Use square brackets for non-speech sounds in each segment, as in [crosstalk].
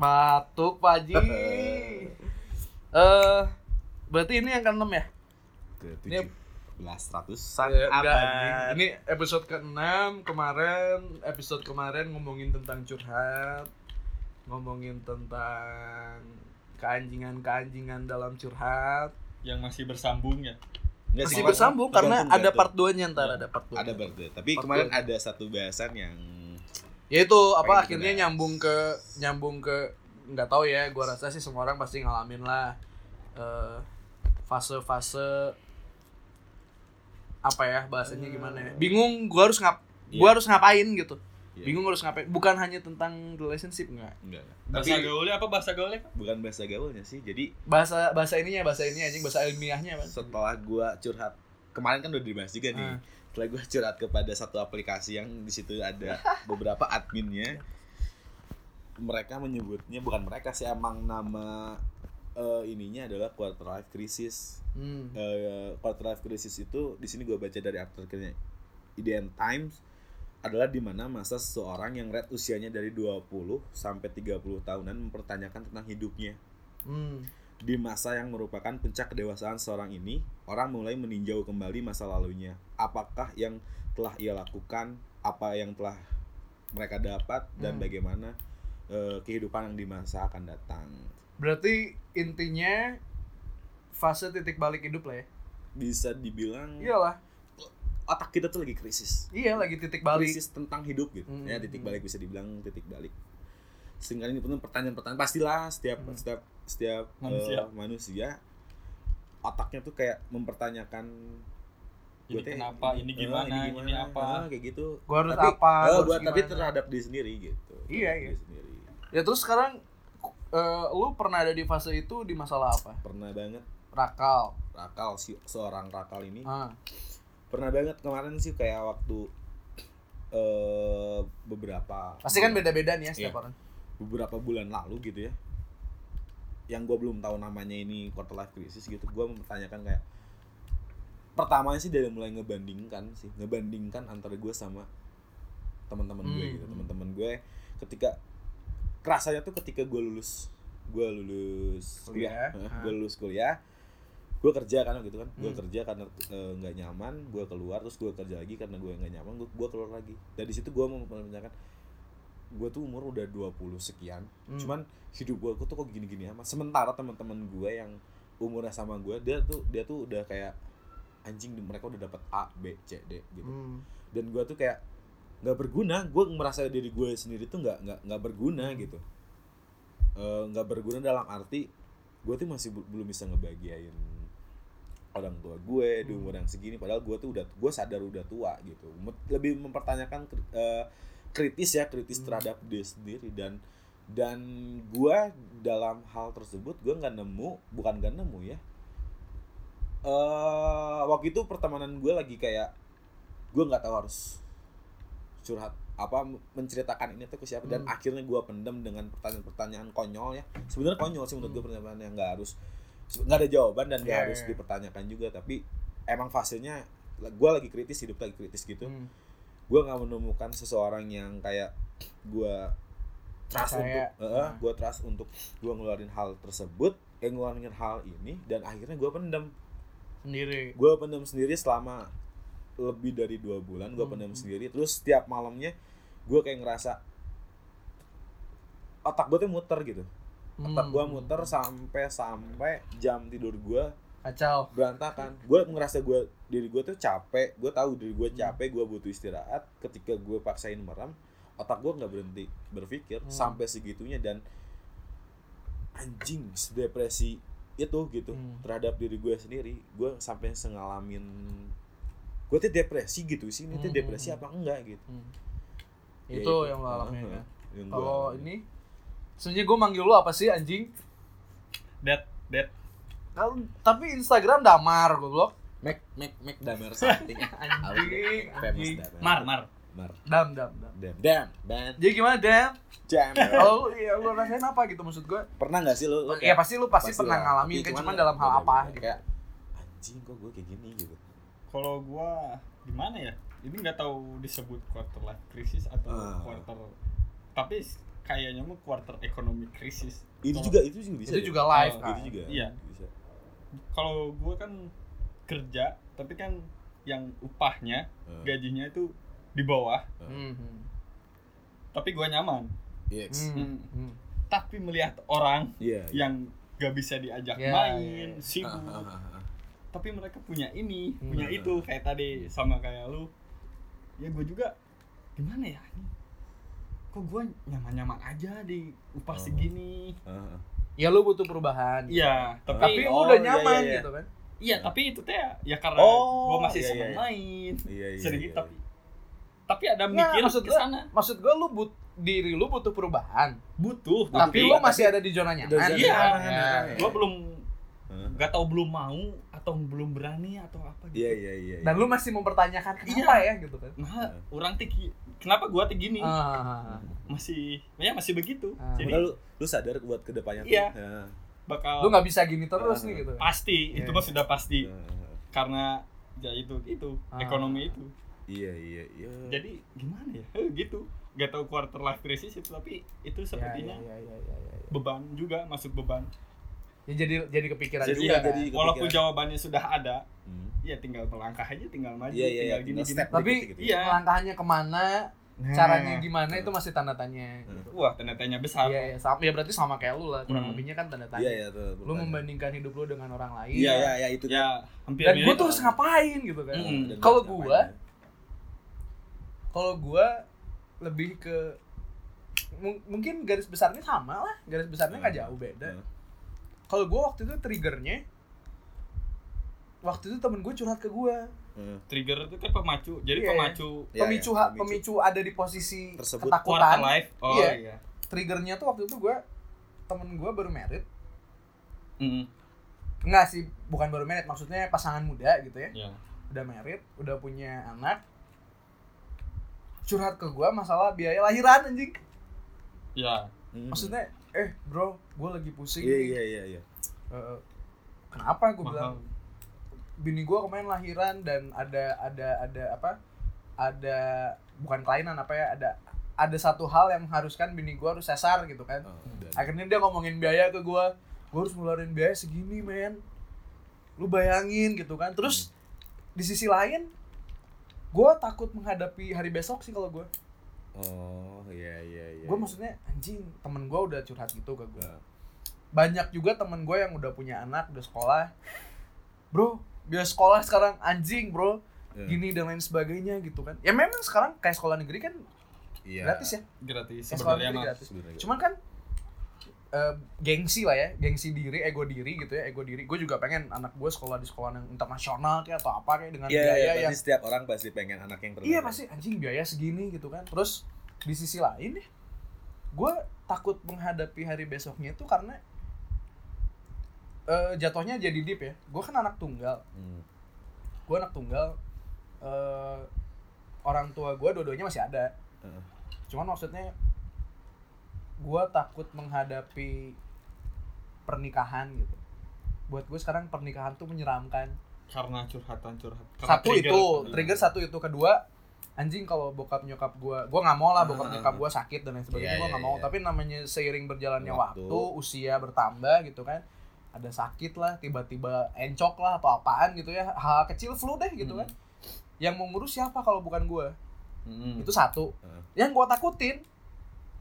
Batuk Pak Haji. [laughs] Eh berarti ini yang ke-6 ya? ke Ini- 17 ratusan abad. anjing. Ini episode ke-6 kemarin, episode kemarin ngomongin tentang curhat, ngomongin tentang keanjingan-keanjingan dalam curhat. yang masih bersambung ya Enggak sih, Masih Mas. bersambung karena Tergantung, ada part 2-nya ntar, Ya. ada part 2. ada part dua. Tapi Part kemarin dua. ada satu bahasan yang Ya itu apa Pengen akhirnya dibahas. nyambung ke nyambung ke nggak tahu ya, gua rasa sih semua orang pasti ngalamin lah eh, fase-fase apa ya bahasanya gimana ya? Bingung gua harus ngap Iya. gua harus ngapain gitu. Iya. Bingung harus ngapain. Bukan hanya tentang relationship enggak. enggak. bahasa Tapi gaulnya apa bahasa gaulnya bukan bahasa gaulnya sih. Jadi Bahasa bahasa ininya bahasa ini anjing bahasa ilmiahnya apa? setelah gua curhat kemarin kan udah dibahas juga nih. Ah. Setelah gua curhat kepada satu aplikasi yang di situ ada [laughs] beberapa adminnya. Mereka menyebutnya bukan mereka sih emang nama eh, ininya adalah quarter life crisis. Hmm. Eh, quarter life crisis itu di sini gue baca dari artikelnya IDN Times adalah di mana masa seseorang yang red usianya dari 20 sampai 30 tahunan mempertanyakan tentang hidupnya. Hmm. Di masa yang merupakan puncak kedewasaan seorang ini, orang mulai meninjau kembali masa lalunya. Apakah yang telah ia lakukan, apa yang telah mereka dapat dan Hmm. bagaimana eh, kehidupan yang di masa akan datang. Berarti intinya fase titik balik hidup lah ya. Bisa dibilang Iyalah. otak kita tuh lagi krisis. Iya lagi titik balik. krisis tentang hidup gitu Hmm. ya titik balik bisa dibilang titik balik sering kali ini penuh pertanyaan-pertanyaan pastilah setiap Hmm. setiap setiap Manusia. eh, manusia otaknya tuh kayak mempertanyakan ini gua teh- kenapa ini eh, gimana ini, apa Ah, kayak gitu Gua harus tapi, apa, eh, gua harus buat- tapi gimana. terhadap diri sendiri gitu Iya, iya. diri sendiri Ya terus sekarang eh, lu pernah ada di fase itu di masalah apa? pernah banget Rakal. rakal si seorang rakal ini Ah. pernah banget kemarin sih kayak waktu eh beberapa Pasti kan beda-beda nih ya setiap Iya. orang. Beberapa bulan lalu gitu ya yang gue belum tahu namanya ini quarter life crisis gitu gue mempertanyakan kayak pertamanya sih dari mulai ngebandingkan sih ngebandingkan antara gue sama teman-teman gue Hmm. gitu teman-teman gue ketika kerasanya tuh ketika gue lulus gue lulus Kuliah. kuliah Ah. gue lulus kuliah gue kerja kan gitu kan gue Hmm. kerja karena eh, nggak nyaman gue keluar terus gue kerja lagi karena gue nggak nyaman gue gue keluar lagi dari situ gue mau menanyakan gue tuh umur udah 20 sekian Hmm. cuman hidup gue tuh kok gini-gini amat sementara teman-teman gue yang umurnya sama gue dia tuh dia tuh udah kayak anjing mereka udah dapat A B C D gitu Hmm. dan gue tuh kayak nggak berguna gue merasa diri gue sendiri tuh nggak nggak nggak berguna Hmm. gitu Eh, nggak berguna dalam arti gue tuh masih belum bisa ngebahagiain orang tua gue di Hmm. umur yang segini padahal gue tuh udah gue sadar udah tua gitu lebih mempertanyakan eh, kritis ya kritis Hmm. terhadap diri sendiri dan dan gue dalam hal tersebut gue nggak nemu bukan nggak nemu ya eh waktu itu pertemanan gue lagi kayak gue nggak tahu harus curhat apa menceritakan ini tuh ke siapa dan Hmm. akhirnya gue pendem dengan pertanyaan-pertanyaan konyol ya sebenarnya konyol sih menurut gue Hmm. pertanyaan yang nggak harus nggak ada jawaban dan nggak Iya, harus dipertanyakan juga tapi emang fasenya gue lagi kritis hidup lagi kritis gitu Hmm. Gue nggak menemukan seseorang yang kayak gue trust Percaya. untuk eh, Nah. gue trust untuk gue ngeluarin hal tersebut yang ngeluarin hal ini dan akhirnya gue pendem Sendiri. gue pendem sendiri selama lebih dari dua bulan gue Hmm. pendem sendiri terus setiap malamnya gue kayak ngerasa otak gue tuh muter gitu otak Hmm. gue muter sampai sampai jam tidur gue Kacau. berantakan gue ngerasa gue diri gue tuh capek gue tahu diri gue Hmm. capek gue butuh istirahat ketika gue paksain merem otak gue nggak berhenti berpikir Hmm. sampai segitunya dan anjing depresi itu gitu Hmm. terhadap diri gue sendiri gue sampai ngalamin gue tuh depresi gitu sih ini tuh Hmm. depresi apa enggak gitu Hmm. Ya, Itu yang lo alamin Heeh, ya. yang gua Kalau ini sebenarnya gue manggil lu apa sih anjing? dead dead tapi Instagram damar goblok. Mac Mac Mac Damer [laughs] something Anjing, famous. Damer mar mar Mar Dam dam dam. Damn Band Jadi gimana Dam? Jam Kalau [laughs] lu ya lu rasain apa gitu maksud gue? pernah nggak sih lu, lu Ya pasti lu pasti, pasti pernah lah. ngalamin Iya, kan cuman dalam hal apa gitu. kayak anjing kok gue kayak gini gitu kalau gua gimana ya ini nggak tahu disebut quarter life crisis atau Ah. quarter tapi kayaknya mah quarter economic crisis. itu Kalau- juga itu juga bisa itu ya? juga live Oh, kan itu juga Iya. bisa Kalau gue kan kerja, tapi kan yang upahnya, Eh, gajinya itu di bawah, Hmm, hmm. tapi gue nyaman. yes. Hmm, hmm. Tapi melihat orang iya iya. yang gak bisa diajak Ya, main, ya. sibuk, Ah, ah, ah, tapi mereka punya ini, Hmm. punya itu kayak tadi sama kayak lu. Ya gue juga gimana ya? Kok gue nyaman-nyaman aja di upah segini? Ah. Ya lu butuh perubahan Iya, tapi tapi Oh, udah iya, nyaman iya, iya. gitu kan iya, tapi itu teh ya karena Oh, gue masih iya, senang iya. main, iya iya sedikit iya, tapi tapi ada mikir maksud ke gua- sana. maksud gua lu but diri lu butuh perubahan Butuh, tapi Tapi- lu masih ada di zona nyaman Iya. nyaman, Ya. ya. gue belum nggak tahu belum mau atau belum berani atau apa gitu. iya iya iya dan lu masih mempertanyakan kenapa ya gitu kan Nah, orang tinggi. Kenapa gua tinggi nih? Ah, Masih ya masih begitu. Ah. Jadi lu, lu sadar buat ke depannya tuh. Iya. Ya. bakal lu nggak bisa gini terus Ah. nih gitu pasti Iya. itu mah sudah pasti Ah, karena ya itu itu Ah. ekonomi itu. iya iya iya. Jadi gimana ya? Eh, gitu. Gak tahu quarter life crisis itu tapi itu ya, sepertinya ya, ya, ya, ya, ya. beban juga masuk beban. Ya, jadi jadi kepikiran Jadi juga ya, kan. jadi Walaupun kepikiran. jawabannya sudah ada, Hmm. Ya tinggal melangkah aja, tinggal maju, Iya iya iya. tinggal gini tinggal gini. step Tapi, berikutnya gitu ya. Iya. langkahnya ke mana Nah. caranya gimana itu masih tanda tanya Hmm. Wah, tanda tanya besar. Iya, ya, sama, ya berarti sama kayak lu lah kurang Hmm. lebihnya kan tanda tanya Iya iya tuh. lu membandingkan hidup lu dengan orang lain Iya iya iya itu. Ya, hampir dan gue tuh harus ngapain gitu kan. Dan kalau ya. kalau gua lebih ke mung- mungkin garis besarnya sama lah garis besarnya nggak Hmm. jauh beda Hmm. kalau gua waktu itu triggernya waktu itu temen gue curhat ke gua Hmm. trigger itu kan pemacu. Jadi Iya. pemacu Iya, pemicu, ha- pemicu. pemicu ada di posisi Tersebut. ketakutan life. Oh Iya. iya. triggernya tuh waktu itu gua temen gua baru merit Mm. enggak sih bukan baru merit maksudnya pasangan muda gitu ya Ya. udah merit udah punya anak curhat ke gua masalah biaya lahiran anjing Ya. Hmm. maksudnya eh bro gua lagi pusing Iya iya iya iya. Eh, kenapa gue bilang bini gue kemarin lahiran dan ada ada ada apa ada bukan kelainan apa ya ada ada satu hal yang mengharuskan bini gue harus sesar gitu kan. Oh, dan- akhirnya dia ngomongin biaya ke gue gue harus ngeluarin biaya segini men. Lu bayangin gitu kan. Terus di sisi lain gue takut menghadapi hari besok sih kalau gue Oh iya iya iya. gue maksudnya anjing temen gue udah curhat gitu ke gue banyak juga temen gue yang udah punya anak udah sekolah. Bro biaya sekolah sekarang anjing bro. Ya. gini dan lain sebagainya gitu kan. Ya memang sekarang kayak sekolah negeri kan Iya. gratis ya. Gratis sekolah sebenarnya negeri gratis. Cuman kan eh, gengsi lah ya. Gengsi diri ego diri gitu ya ego diri. Gue juga pengen anak gue sekolah di sekolah yang internasional kayak atau apa kayak dengan Iya, biaya iya, yang setiap orang pasti pengen anak yang terbaik. iya pasti anjing biaya segini gitu kan. Terus di sisi lain nih gue takut menghadapi hari besoknya itu karena eh, jatuhnya jadi deep ya gue kan anak tunggal Hmm. gue anak tunggal eh, orang tua gue dua-duanya masih ada Heeh. cuman maksudnya gue takut menghadapi pernikahan gitu buat gue sekarang pernikahan tuh menyeramkan Karena curhatan curhat. Karena satu trigger. itu trigger satu itu kedua anjing kalau bokap nyokap gue gue nggak mau lah bokap Ah. nyokap gue sakit dan lain sebagainya Iya, gue iya, nggak mau iya. tapi namanya seiring berjalannya Waktu. waktu. usia bertambah gitu kan ada sakit lah tiba-tiba encok lah atau apaan gitu ya hal kecil flu deh gitu Hmm. kan yang mau ngurus siapa kalau bukan gue Mm-mm. itu satu Heeh. yang gue takutin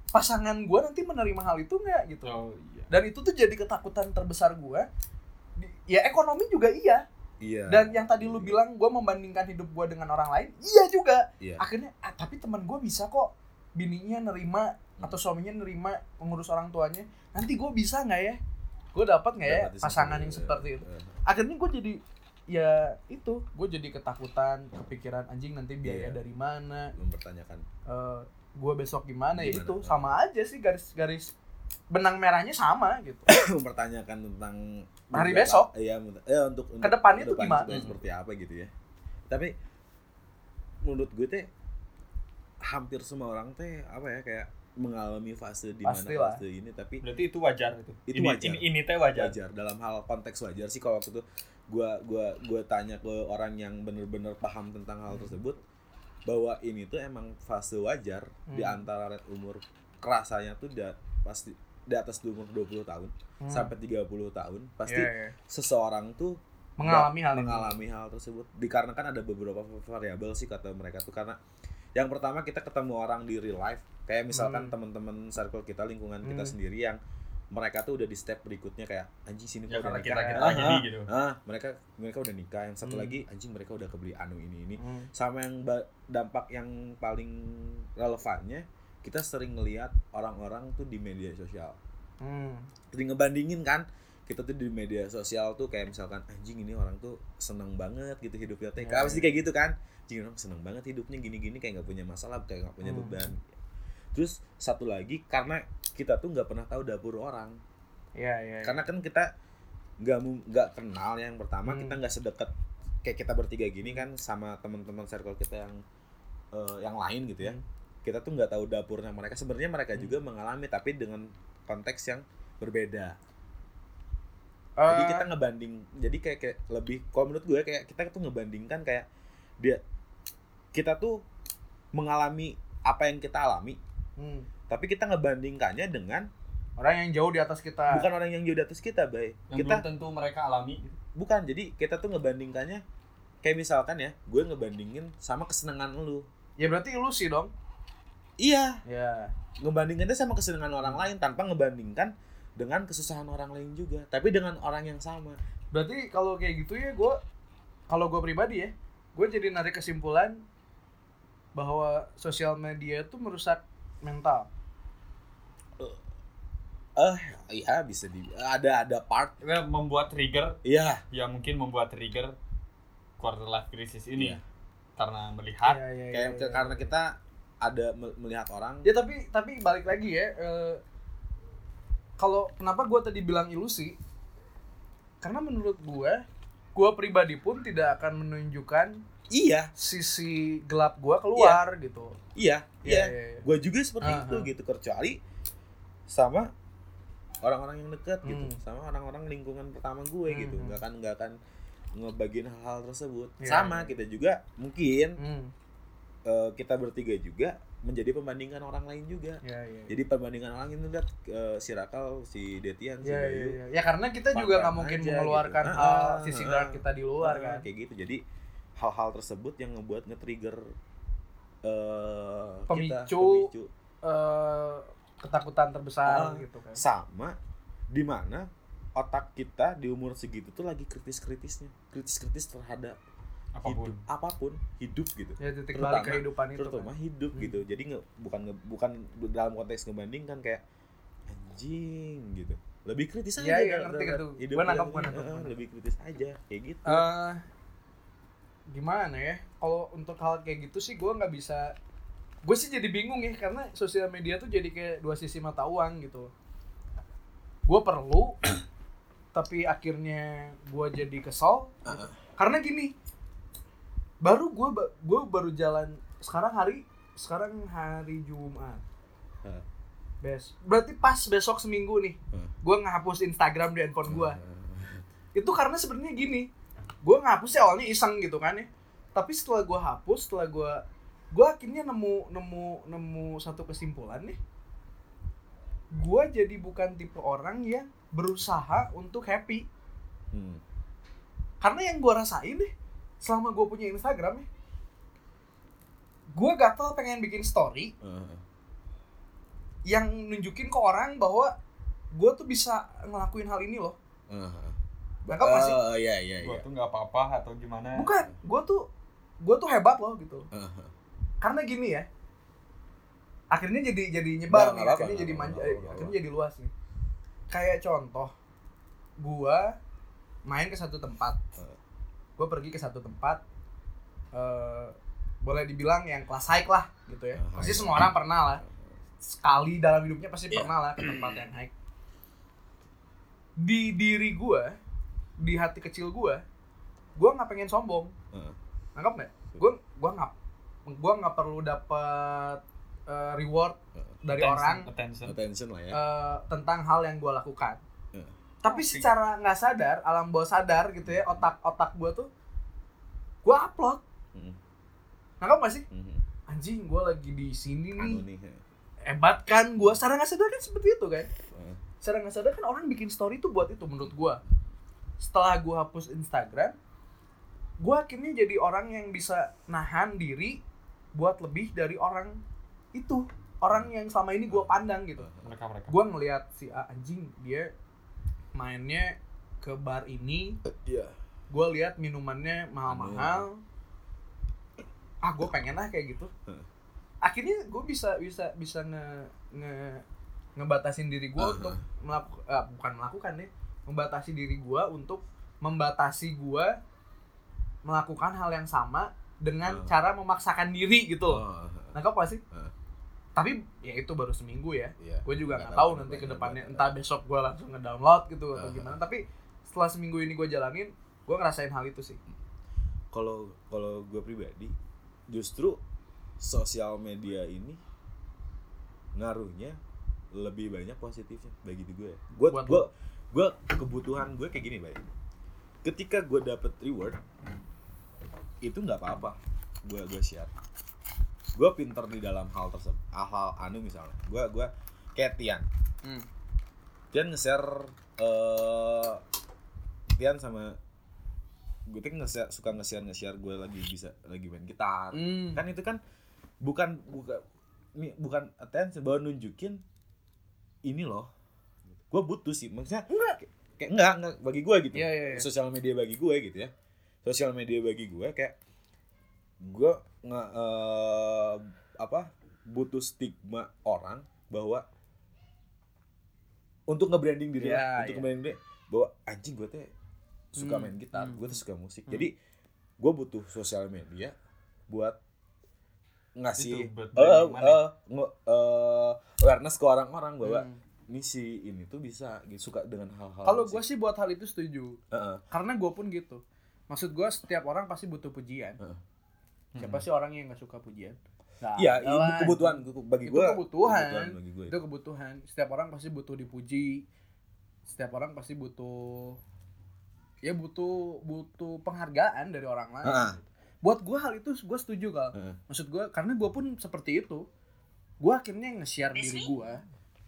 pasangan gue nanti menerima hal itu nggak gitu Oh iya. dan itu tuh jadi ketakutan terbesar gue ya ekonomi juga iya Iya. dan yang tadi lu bilang gue membandingkan hidup gue dengan orang lain iya juga Iya. akhirnya ah, tapi teman gue bisa kok bininya nerima atau suaminya nerima mengurus orang tuanya nanti gue bisa nggak ya gue dapat nggak ya pasangan yang ya. seperti itu Heeh. akhirnya gue jadi ya itu gue jadi ketakutan kepikiran anjing nanti biaya Iya. dari mana mempertanyakan. eh gue besok gimana, ya itu sama aja sih garis-garis benang merahnya sama gitu [coughs] mempertanyakan tentang Hari besok. Iya, untuk- eh untuk, untuk Ke depannya tuh ke depannya gimana? seperti- seperti apa gitu ya. Tapi menurut gue teh hampir semua orang teh apa ya kayak mengalami fase di mana fase ini tapi Berarti itu wajar itu. Itu ini, wajar. Ini, ini teh wajar. wajar dalam hal konteks wajar sih kalau waktu itu gua gua gua tanya ke orang yang bener-bener paham tentang hal tersebut bahwa ini tuh emang fase wajar di Hmm. antara red umur kerasanya tuh da, pasti di atas umur 20 tahun Hmm. sampai 30 tahun pasti Iya, iya. seseorang tuh mengalami hal ini. mengalami hal tersebut dikarenakan ada beberapa variabel sih kata mereka tuh karena yang pertama kita ketemu orang di real life kayak misalkan Hmm. teman-teman circle kita lingkungan kita Hmm. sendiri yang mereka tuh udah di step berikutnya kayak anjing sini Ya, udah nikah kita- kita Ah, ah, gitu. ah, mereka mereka udah nikah yang satu Hmm. lagi anjing mereka udah kebeli anu ini ini Hmm. sama yang dampak yang paling relevannya kita sering ngelihat orang-orang tuh di media sosial Hmm. jadi ngebandingin kan kita tuh di media sosial tuh kayak misalkan anjing ini orang tuh seneng banget gitu hidupnya teh Ya, pasti ya. kayak gitu kan anjing orang seneng banget hidupnya gini-gini kayak nggak punya masalah kayak nggak punya Hmm. beban terus satu lagi karena kita tuh nggak pernah tahu dapur orang Iya, iya. iya. karena kan kita nggak nggak kenal yang pertama Hmm. kita nggak sedekat kayak kita bertiga gini kan sama teman-teman circle kita yang eh, yang lain gitu ya Hmm. kita tuh nggak tahu dapurnya mereka sebenarnya mereka Hmm. juga mengalami tapi dengan konteks yang berbeda Eh, jadi kita ngebanding jadi kayak, kayak lebih kalau menurut gue kayak kita tuh ngebandingkan kayak dia kita tuh mengalami apa yang kita alami hmm. tapi kita ngebandingkannya dengan orang yang jauh di atas kita. bukan orang yang jauh di atas kita bay Yang kita belum tentu mereka alami. bukan jadi kita tuh ngebandingkannya kayak misalkan ya gue ngebandingin sama kesenangan lu Ya berarti ilusi dong. iya Ya. ngebandingkannya sama kesenangan orang lain tanpa ngebandingkan dengan kesusahan orang lain juga tapi dengan orang yang sama Berarti kalau kayak gitu ya gue kalau gue pribadi ya, gue jadi narik kesimpulan bahwa sosial media itu merusak mental. eh iya bisa di ada ada part membuat trigger, iya ya mungkin membuat trigger quarter life crisis ini. Iya. Karena melihat Iya, iya, kayak iya, iya. karena kita ada me- melihat orang Ya tapi tapi balik lagi ya. eh, kalau kenapa gue tadi bilang ilusi? Karena menurut gue, gue pribadi pun tidak akan menunjukkan iya sisi gelap gue keluar gitu. iya Iya, iya iya, iya. gue juga seperti Ah, itu ah. gitu kecuali sama orang-orang yang dekat gitu Hmm. sama orang-orang lingkungan pertama gue Hmm, gitu hmm. nggak akan nggak akan ngebagiin hal-hal tersebut Iya, sama iya. kita juga mungkin Hmm. eh, kita bertiga juga menjadi pembandingan orang lain juga Ya, ya, ya. jadi perbandingan orang itu lihat eh, si Rakal si Detian si Ya, Bayu ya. ya karena kita juga nggak mungkin aja mengeluarkan gitu. hal Ah, sisi ah, dark kita di luar Ah, kan. kayak gitu jadi hal-hal tersebut yang ngebuat nge-trigger eh kita Pemicu. pemicu Eh, ketakutan terbesar Ah. gitu kan. sama di mana otak kita di umur segitu tuh lagi kritis-kritisnya kritis-kritis terhadap apa pun. hidup apa pun hidup gitu Ya titik Terutama- balik kehidupan itu terutama kan. hidup Hmm. gitu jadi nge, bukan nge- bukan dalam konteks ngebandingkan kayak anjing gitu lebih kritis Iya, aja iya, dah- ngerti gitu. hidup Gua nangkap, yang- gua nangkap, gua nangkap. lebih kritis aja kayak gitu Eh, gimana ya? Kalau untuk hal kayak gitu sih gue nggak bisa. Gue sih jadi bingung ya karena sosial media tuh jadi kayak dua sisi mata uang gitu. Gue perlu, [coughs] tapi akhirnya gue jadi kesel. gitu. Karena gini, baru gue gue baru jalan sekarang hari sekarang hari Jumat. Heeh. Bes. Berarti pas besok seminggu nih, Heeh. gue ngehapus Instagram di handphone gue. Itu karena sebenarnya gini gue ngapus ya awalnya iseng gitu kan ya. Tapi setelah gue hapus setelah gue gue akhirnya nemu nemu nemu satu kesimpulan nih. Gue jadi bukan tipe orang yang berusaha untuk happy. Hmm. karena yang gue rasain nih selama gue punya Instagram ya gue gatel pengen bikin story Eh, yang nunjukin ke orang bahwa gue tuh bisa ngelakuin hal ini loh. Eh. Nangkap gak sih? Oh, iya iya Gua iya. tuh nggak apa-apa atau gimana. bukan gue tuh gue tuh hebat loh gitu. Eh, karena gini ya akhirnya jadi jadi nyebar Nggak, nih nggak akhirnya apa-apa, jadi manja nggak akhirnya jadi luas nih. Kayak contoh gua main ke satu tempat. Eh. gua pergi ke satu tempat eh boleh dibilang yang kelas high lah gitu ya. Ah, pasti semua orang pernah lah. Sekali dalam hidupnya pasti Iya. pernah lah ke tempat yang high. Di diri gua di hati kecil gua gua nggak pengen sombong. Heeh. nangkap nggak? Gua gua nggak gua nggak perlu dapat eh, reward dari Attention, orang attention. attention lah ya. eh, tentang hal yang gua lakukan. Tapi secara nggak sadar alam bawah sadar gitu ya otak otak gua tuh gua upload. Hmm, nangkap nggak sih? Hmm. anjing gua lagi di sini nih. Anu nih hebat kan gue secara nggak sadar kan seperti itu kan? Heeh. secara nggak sadar kan orang bikin story itu buat itu menurut gue setelah gue hapus Instagram gue akhirnya jadi orang yang bisa nahan diri buat lebih dari orang itu orang yang selama ini gue pandang gitu. Mereka mereka. Gue ngelihat si A anjing dia mainnya ke bar ini. Iya. gue lihat minumannya mahal-mahal. Ah gue pengen lah kayak gitu. Akhirnya gue bisa bisa bisa nge nge ngebatasin diri gue Aha. untuk melakukan bukan melakukan deh membatasi diri gue untuk membatasi gue melakukan hal yang sama dengan Ah. cara memaksakan diri gitu Oh, nangkep gak sih Ah. tapi ya itu baru seminggu ya iya. gue juga Nggak tahu nanti ke depannya, depannya nggak entah besok gue langsung ngedownload gitu atau Uh-huh. gimana tapi setelah seminggu ini gue jalanin gue ngerasain hal itu sih kalau kalau gue pribadi justru sosial media ini ngaruhnya lebih banyak positifnya bagi gue gue gue gue kebutuhan gue kayak gini baik ketika gue dapet reward itu nggak apa-apa. Gue gue share gue pinter di dalam hal tersebut hal-hal anu misalnya. Gue gue kayak Tian. Hmm. Tian nge-share eh Tian sama gue tuh nge suka nge-share nge-share gue lagi bisa lagi main gitar. Hmm. kan itu kan bukan bukan bukan attention bahwa nunjukin ini loh gue butuh sih maksudnya Enggak. kayak enggak enggak bagi gue gitu Iya, iya, iya. sosial media bagi gue gitu ya sosial media bagi gue kayak gue nggak eh, apa butuh stigma orang bahwa untuk nge-branding diri Iya, lah, untuk iya. nge-branding diri bahwa anjing gue teh suka Hmm, main gitar hmm, gue tuh suka musik Hmm. jadi gue butuh sosial media buat ngasih Itu, eh, nge- eh, awareness ke orang-orang bahwa Hmm. Misi ini tuh bisa gitu, suka dengan hal-hal kalau gue sih buat hal itu setuju Heeh. karena gue pun gitu maksud gue setiap orang pasti butuh pujian Heeh. siapa sih orang yang nggak suka pujian Iya, ada itu kebutuhan bagi Itu gue. kebutuhan. bagi gue. itu kebutuhan setiap orang pasti butuh dipuji setiap orang pasti butuh ya butuh butuh penghargaan dari orang lain Heeh. buat gue hal itu gue setuju kal Heeh. maksud gue karena gue pun seperti itu gue akhirnya nge-share diri gue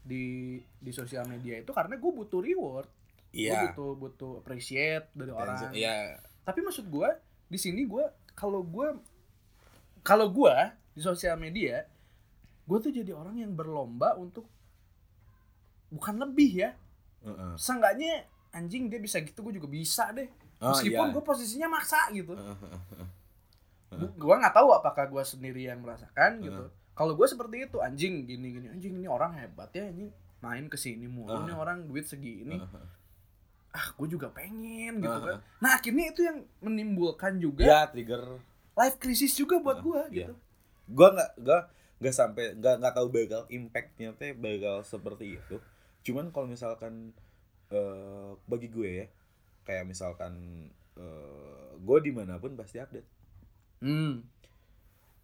di di sosial media itu karena gue butuh reward gue Iya. butuh butuh appreciate dari orang Iya. tapi maksud gue di sini gue kalau gue kalau gue di sosial media gue tuh jadi orang yang berlomba untuk bukan lebih ya Heeh. seenggaknya anjing dia bisa gitu gue juga bisa deh Oh, meskipun iya. gue posisinya maksa gitu Heeh, heeh, heeh. gue nggak tahu apakah gue sendiri yang merasakan gitu. Kalau gue seperti itu anjing gini gini anjing ini orang hebat ya ini main ke sini mulu Heeh. ini orang duit segini Heeh, heeh. ah gue juga pengen gitu Heeh. kan nah akhirnya itu yang menimbulkan juga Ya trigger. life crisis juga buat Heeh, gue iya. gitu Gue nggak nggak nggak sampai nggak nggak tahu bakal impactnya teh bakal seperti itu. Cuman kalau misalkan eh bagi gue ya, kayak misalkan eh gue di mana pun pasti update. hmm.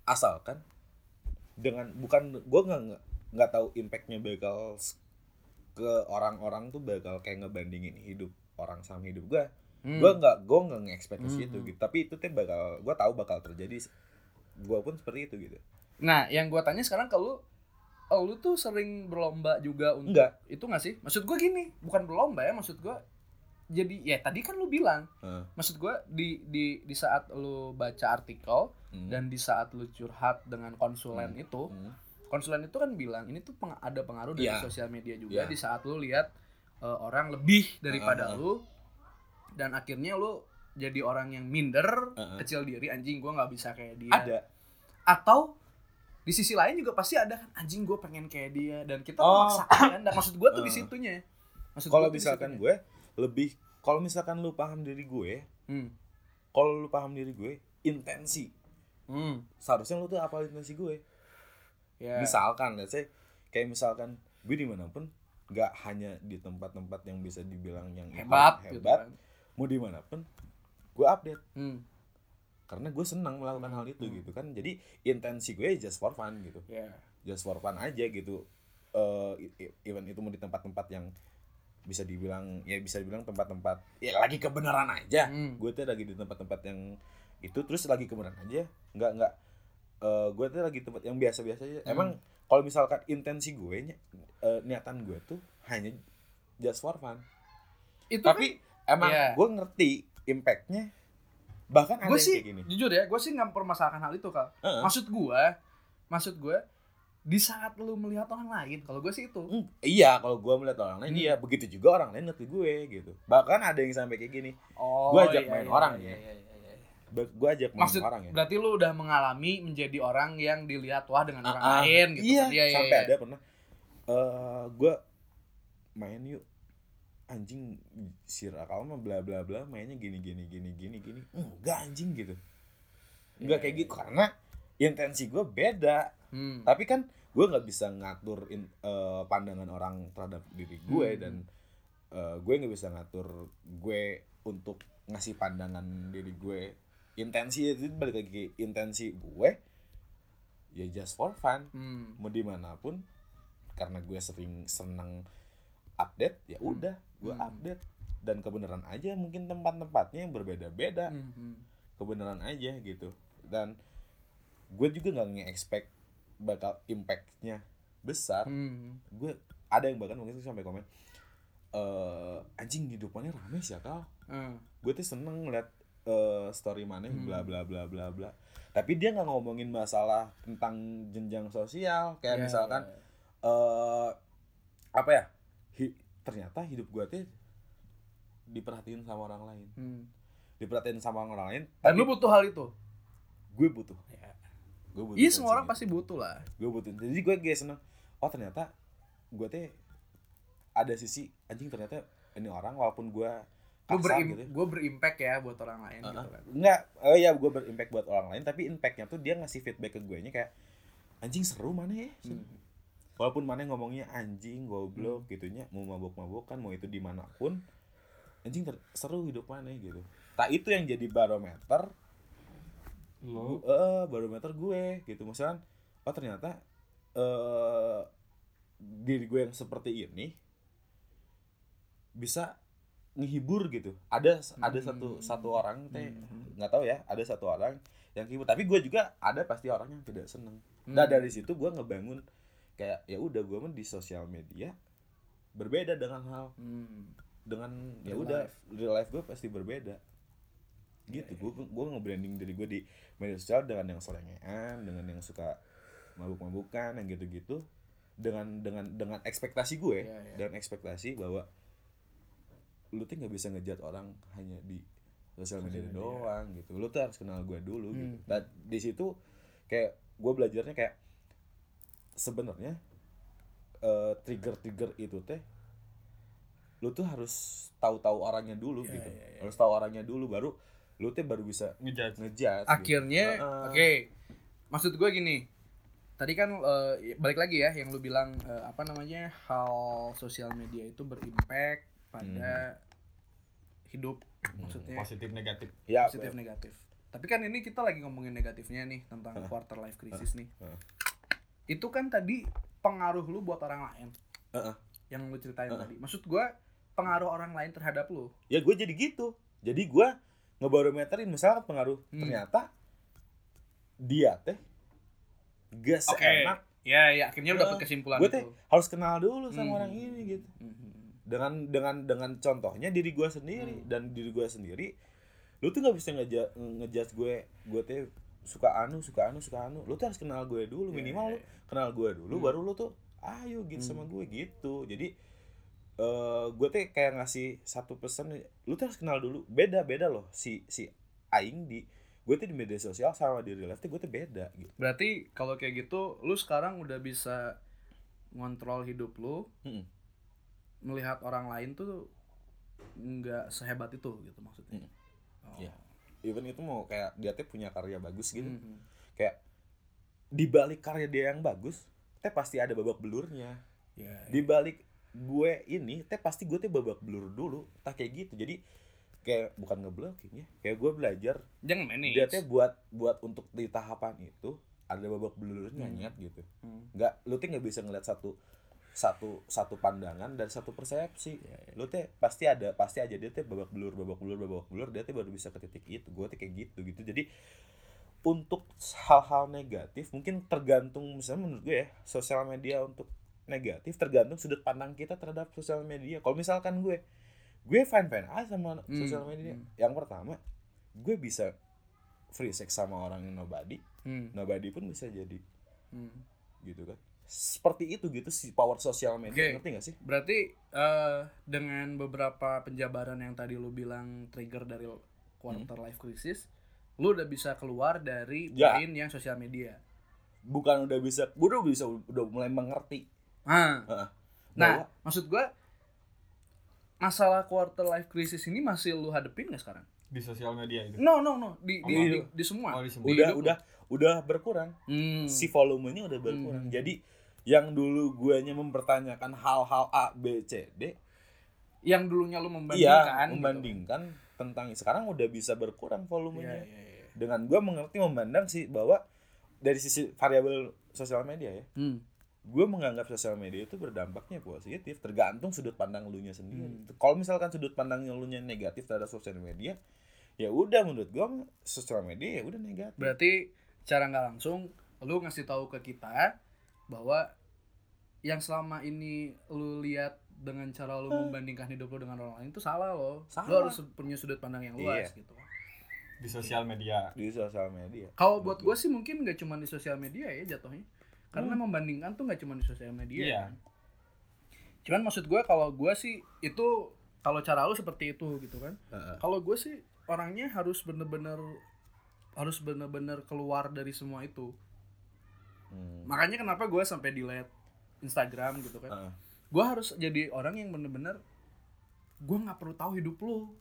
asalkan dengan bukan gue nggak nggak- tahu impactnya bakal ke orang-orang tuh bakal kayak ngebandingin hidup orang sama hidup gue Hmm. gue nggak gue nggak nge-expect ke Hmm, hmm. gitu tapi itu tuh bakal gue tahu bakal terjadi gue pun seperti itu gitu nah yang gue tanya sekarang oh, lu tuh sering berlomba juga untuk Enggak. itu gak sih maksud gue gini bukan berlomba ya maksud gue jadi ya tadi kan lu bilang Heeh. maksud gue di di di saat lu baca artikel Hmm. dan di saat lu curhat dengan konsulen Hmm. itu Hmm. konsulen itu kan bilang ini tuh peng- ada pengaruh dari Iya. sosial media juga Iya. di saat lu lihat uh, orang lebih daripada Uh, uh, uh. lu dan akhirnya lu jadi orang yang minder Uh, uh. kecil diri anjing gua nggak bisa kayak dia ada atau di sisi lain juga pasti ada kan anjing gue pengen kayak dia dan kita Oh. memaksakan kan dan maksud gue tuh di Uh. situnya maksud kalau misalkan gue lebih kalau misalkan lu paham diri gue hmm. kalau lu paham diri gue intensi Hmm. seharusnya lu tuh apa intensi gue Ya. misalkan let's say kayak misalkan gue di mana pun nggak hanya di tempat-tempat yang bisa dibilang yang itu hebat gitu hebat kan. mau di mana pun gue update Hmm. karena gue senang melakukan hal itu Hmm. gitu kan jadi intensi gue just for fun gitu Ya. just for fun aja gitu e- even itu mau di tempat-tempat yang bisa dibilang ya bisa dibilang tempat-tempat ya lagi kebenaran aja Hmm. gue tuh lagi di tempat-tempat yang itu terus lagi kebenaran aja nggak nggak eh gue tuh lagi tempat yang biasa-biasa aja Hmm. emang kalau misalkan intensi gue eh, niatan gue tuh hanya just for fun itu tapi emang Iya. gue ngerti impactnya bahkan gue sih kayak gini jujur ya gue sih nggak mempermasalahkan hal itu kal Heeh. maksud gue maksud gue di saat lu melihat orang lain kalau gue sih itu Hmm, iya kalau gue melihat orang lain Hmm. iya begitu juga orang lain ke gue gitu bahkan ada yang sampai kayak gini oh Gua ajak main orang iya, ya. iya, iya, iya. gue ajak main maksud orang ya berarti lu udah mengalami menjadi orang yang dilihat wah dengan orang ah. lain gitu iya, kan. iya, sampai iya. ada pernah eh gue main yuk anjing si Rakal mah bla bla bla mainnya gini gini gini gini gini enggak anjing gitu enggak Iya, kayak iya, gitu karena intensi gue beda Hmm. tapi kan gue nggak bisa ngatur in- eh, pandangan orang terhadap diri gue Hmm. dan eh, gue nggak bisa ngatur gue untuk ngasih pandangan diri gue intensi itu balik lagi intensi gue ya just for fun Hmm. mau di mana pun karena gue sering seneng update ya udah gue Hmm. update dan kebenaran aja mungkin tempat-tempatnya yang berbeda-beda Hmm, hmm. kebenaran aja gitu dan gue juga nggak nge-expect bakal impactnya besar Hmm. gue ada yang bahkan mungkin sampai komen eh anjing hidupannya rame sih ya Hmm. gue tuh seneng ngeliat eh, story mana Hmm. bla bla bla bla bla tapi dia nggak ngomongin masalah tentang jenjang sosial kayak Ya, misalkan ya, ya. eh apa ya hi- ternyata hidup gue tuh diperhatiin sama orang lain Hmm. diperhatiin sama orang lain dan tapi lu butuh hal itu gue butuh Ya. Gue butuh iya semua orang pasti butuh lah gue butuh jadi gue kayak seneng oh ternyata gue teh ada sisi anjing ternyata ini orang walaupun gue gue berim gitu ya. gue berimpact ya buat orang lain Uh-uh. gitu kan Enggak, oh iya gue berimpact buat orang lain tapi impactnya tuh dia ngasih feedback ke gue nya kayak anjing seru mana ya Hmm. walaupun mana ngomongnya anjing goblok Hmm. gitunya mau mabuk-mabukan mau itu di mana pun anjing ter- seru hidup mana gitu tak itu yang jadi barometer lo eh barometer gue gitu misalkan oh ternyata eh diri gue yang seperti ini bisa ngehibur gitu ada ada satu Hmm. satu orang teh Hmm. nggak tahu ya ada satu orang yang ngehibur tapi gue juga ada pasti orang yang tidak seneng Hmm. nah dari situ gue ngebangun kayak ya udah gue mah di sosial media berbeda dengan hal Hmm. dengan ya udah life. real life gue pasti berbeda gitu Iya, gue gue nge-branding diri gue di media sosial dengan yang selengean dengan yang suka mabuk-mabukan yang gitu-gitu dengan dengan dengan ekspektasi gue Iya, iya. dengan ekspektasi bahwa lu tuh nggak bisa ngejat orang hanya di sosial media media. doang gitu lu tuh harus kenal gue dulu gitu Hmm. dan di situ kayak gue belajarnya kayak sebenarnya eh, trigger-trigger itu teh lu tuh harus tahu-tahu orangnya dulu Iya, gitu iya, iya. harus tahu orangnya dulu baru lu tuh baru bisa ngejudge. ngejat akhirnya Heeh. oke. Maksud gue gini tadi kan eh, balik lagi ya yang lu bilang eh, apa namanya hal sosial media itu berimpact pada hidup maksudnya. positif negatif. Ya positif negatif. Tapi kan ini kita lagi ngomongin negatifnya nih tentang Heeh. quarter life crisis nih. Heeh. itu kan tadi pengaruh lu buat orang lain. Heeh. yang lu ceritain Heeh. tadi. Maksud gue pengaruh orang lain terhadap lu. Ya gue jadi gitu. Jadi gue ngebarometerin misalnya pengaruh Hmm. ternyata dia teh gak Oke. seenak ya ya akhirnya Heeh. dapet kesimpulan gue itu teh harus kenal dulu sama Hmm. orang ini gitu Mhm. dengan dengan dengan contohnya diri gue sendiri Hmm. dan diri gue sendiri lu tuh nggak bisa ngeja ngejudge gue gue teh suka anu suka anu suka anu lu tuh harus kenal gue dulu Iya, minimal iya, lu kenal gue dulu Hmm. baru lu tuh ayo gitu Hmm. sama gue gitu jadi eh gue teh kayak ngasih satu pesan lu tuh harus kenal dulu beda beda loh si si aing di gue tuh di media sosial sama di real life tuh gue tuh beda gitu Berarti kalau kayak gitu, lu sekarang udah bisa ngontrol hidup lu, Mm-mm. melihat orang lain tuh nggak sehebat itu gitu maksudnya. Mm. Oh. Iya. even itu mau kayak dia tuh punya karya bagus gitu Mhm. kayak di balik karya dia yang bagus teh pasti ada babak belurnya Ya, di balik gue ini teh pasti gue teh babak belur dulu tak kayak gitu jadi kayak bukan ngeblocking ya kayak gue belajar jangan manage. dia teh buat buat untuk di tahapan itu ada babak belurnya Hmm. nyet gitu Hmm. nggak lu teh nggak bisa ngeliat satu satu satu pandangan dan satu persepsi Ya, ya. lu teh pasti ada pasti aja dia teh babak belur babak belur babak belur dia teh baru bisa ke titik itu gue teh kayak gitu gitu jadi untuk hal-hal negatif mungkin tergantung misalnya menurut gue ya sosial media untuk negatif tergantung sudut pandang kita terhadap sosial media kalau misalkan gue gue fine fine aja sama Hmm, sosial media hmm. yang pertama gue bisa free sex sama orang yang nobody Hmm. nobody pun bisa jadi Hmm. gitu kan seperti itu gitu sih power sosial media Oke. ngerti gak sih Berarti eh, dengan beberapa penjabaran yang tadi lu bilang trigger dari quarter life crisis, lu udah bisa keluar dari Ya. yang sosial media. bukan udah bisa gue udah bisa udah mulai mengerti Ah. Nah, Bahwa- maksud gua masalah quarter life crisis ini masih lu hadepin gak sekarang? di sosial media itu No, no, no, di di, Oh, di, di semua. oh di semua Di udah lu. udah udah berkurang Hmm. si volumenya udah berkurang Hmm. jadi yang dulu guanya mempertanyakan hal-hal A B C D yang dulunya lu iya membandingkan. membandingkan tentang sekarang udah bisa berkurang Gitu. volumenya Iya, iya, iya. dengan gua mengerti memandang sih bahwa dari sisi variabel sosial media ya Hmm. Gue menganggap sosial media itu berdampaknya positif tergantung sudut pandang lu nya sendiri Hmm. kalau misalkan sudut pandang lu nya negatif terhadap sosial media ya udah menurut gue sosial media ya udah negatif Berarti cara nggak langsung lu ngasih tahu ke kita bahwa yang selama ini lu lihat dengan cara lu membandingkan hidup lu dengan orang lain itu salah loh. Lu Salah. harus punya sudut pandang yang luas Iya. gitu. di sosial media di sosial media Kalau buat gue sih mungkin nggak cuma di sosial media ya jatuhnya. Karena Hmm. membandingkan tuh nggak cuma di sosial media. Iya. kan. Cuman maksud gue kalau gue sih itu kalau cara lu seperti itu gitu kan. Heeh. Kalau gue sih orangnya harus bener-bener harus bener-bener keluar dari semua itu. Hmm. Makanya kenapa gue sampai delete Instagram gitu kan. Heeh. Gue harus jadi orang yang bener-bener gue nggak perlu tahu hidup lu.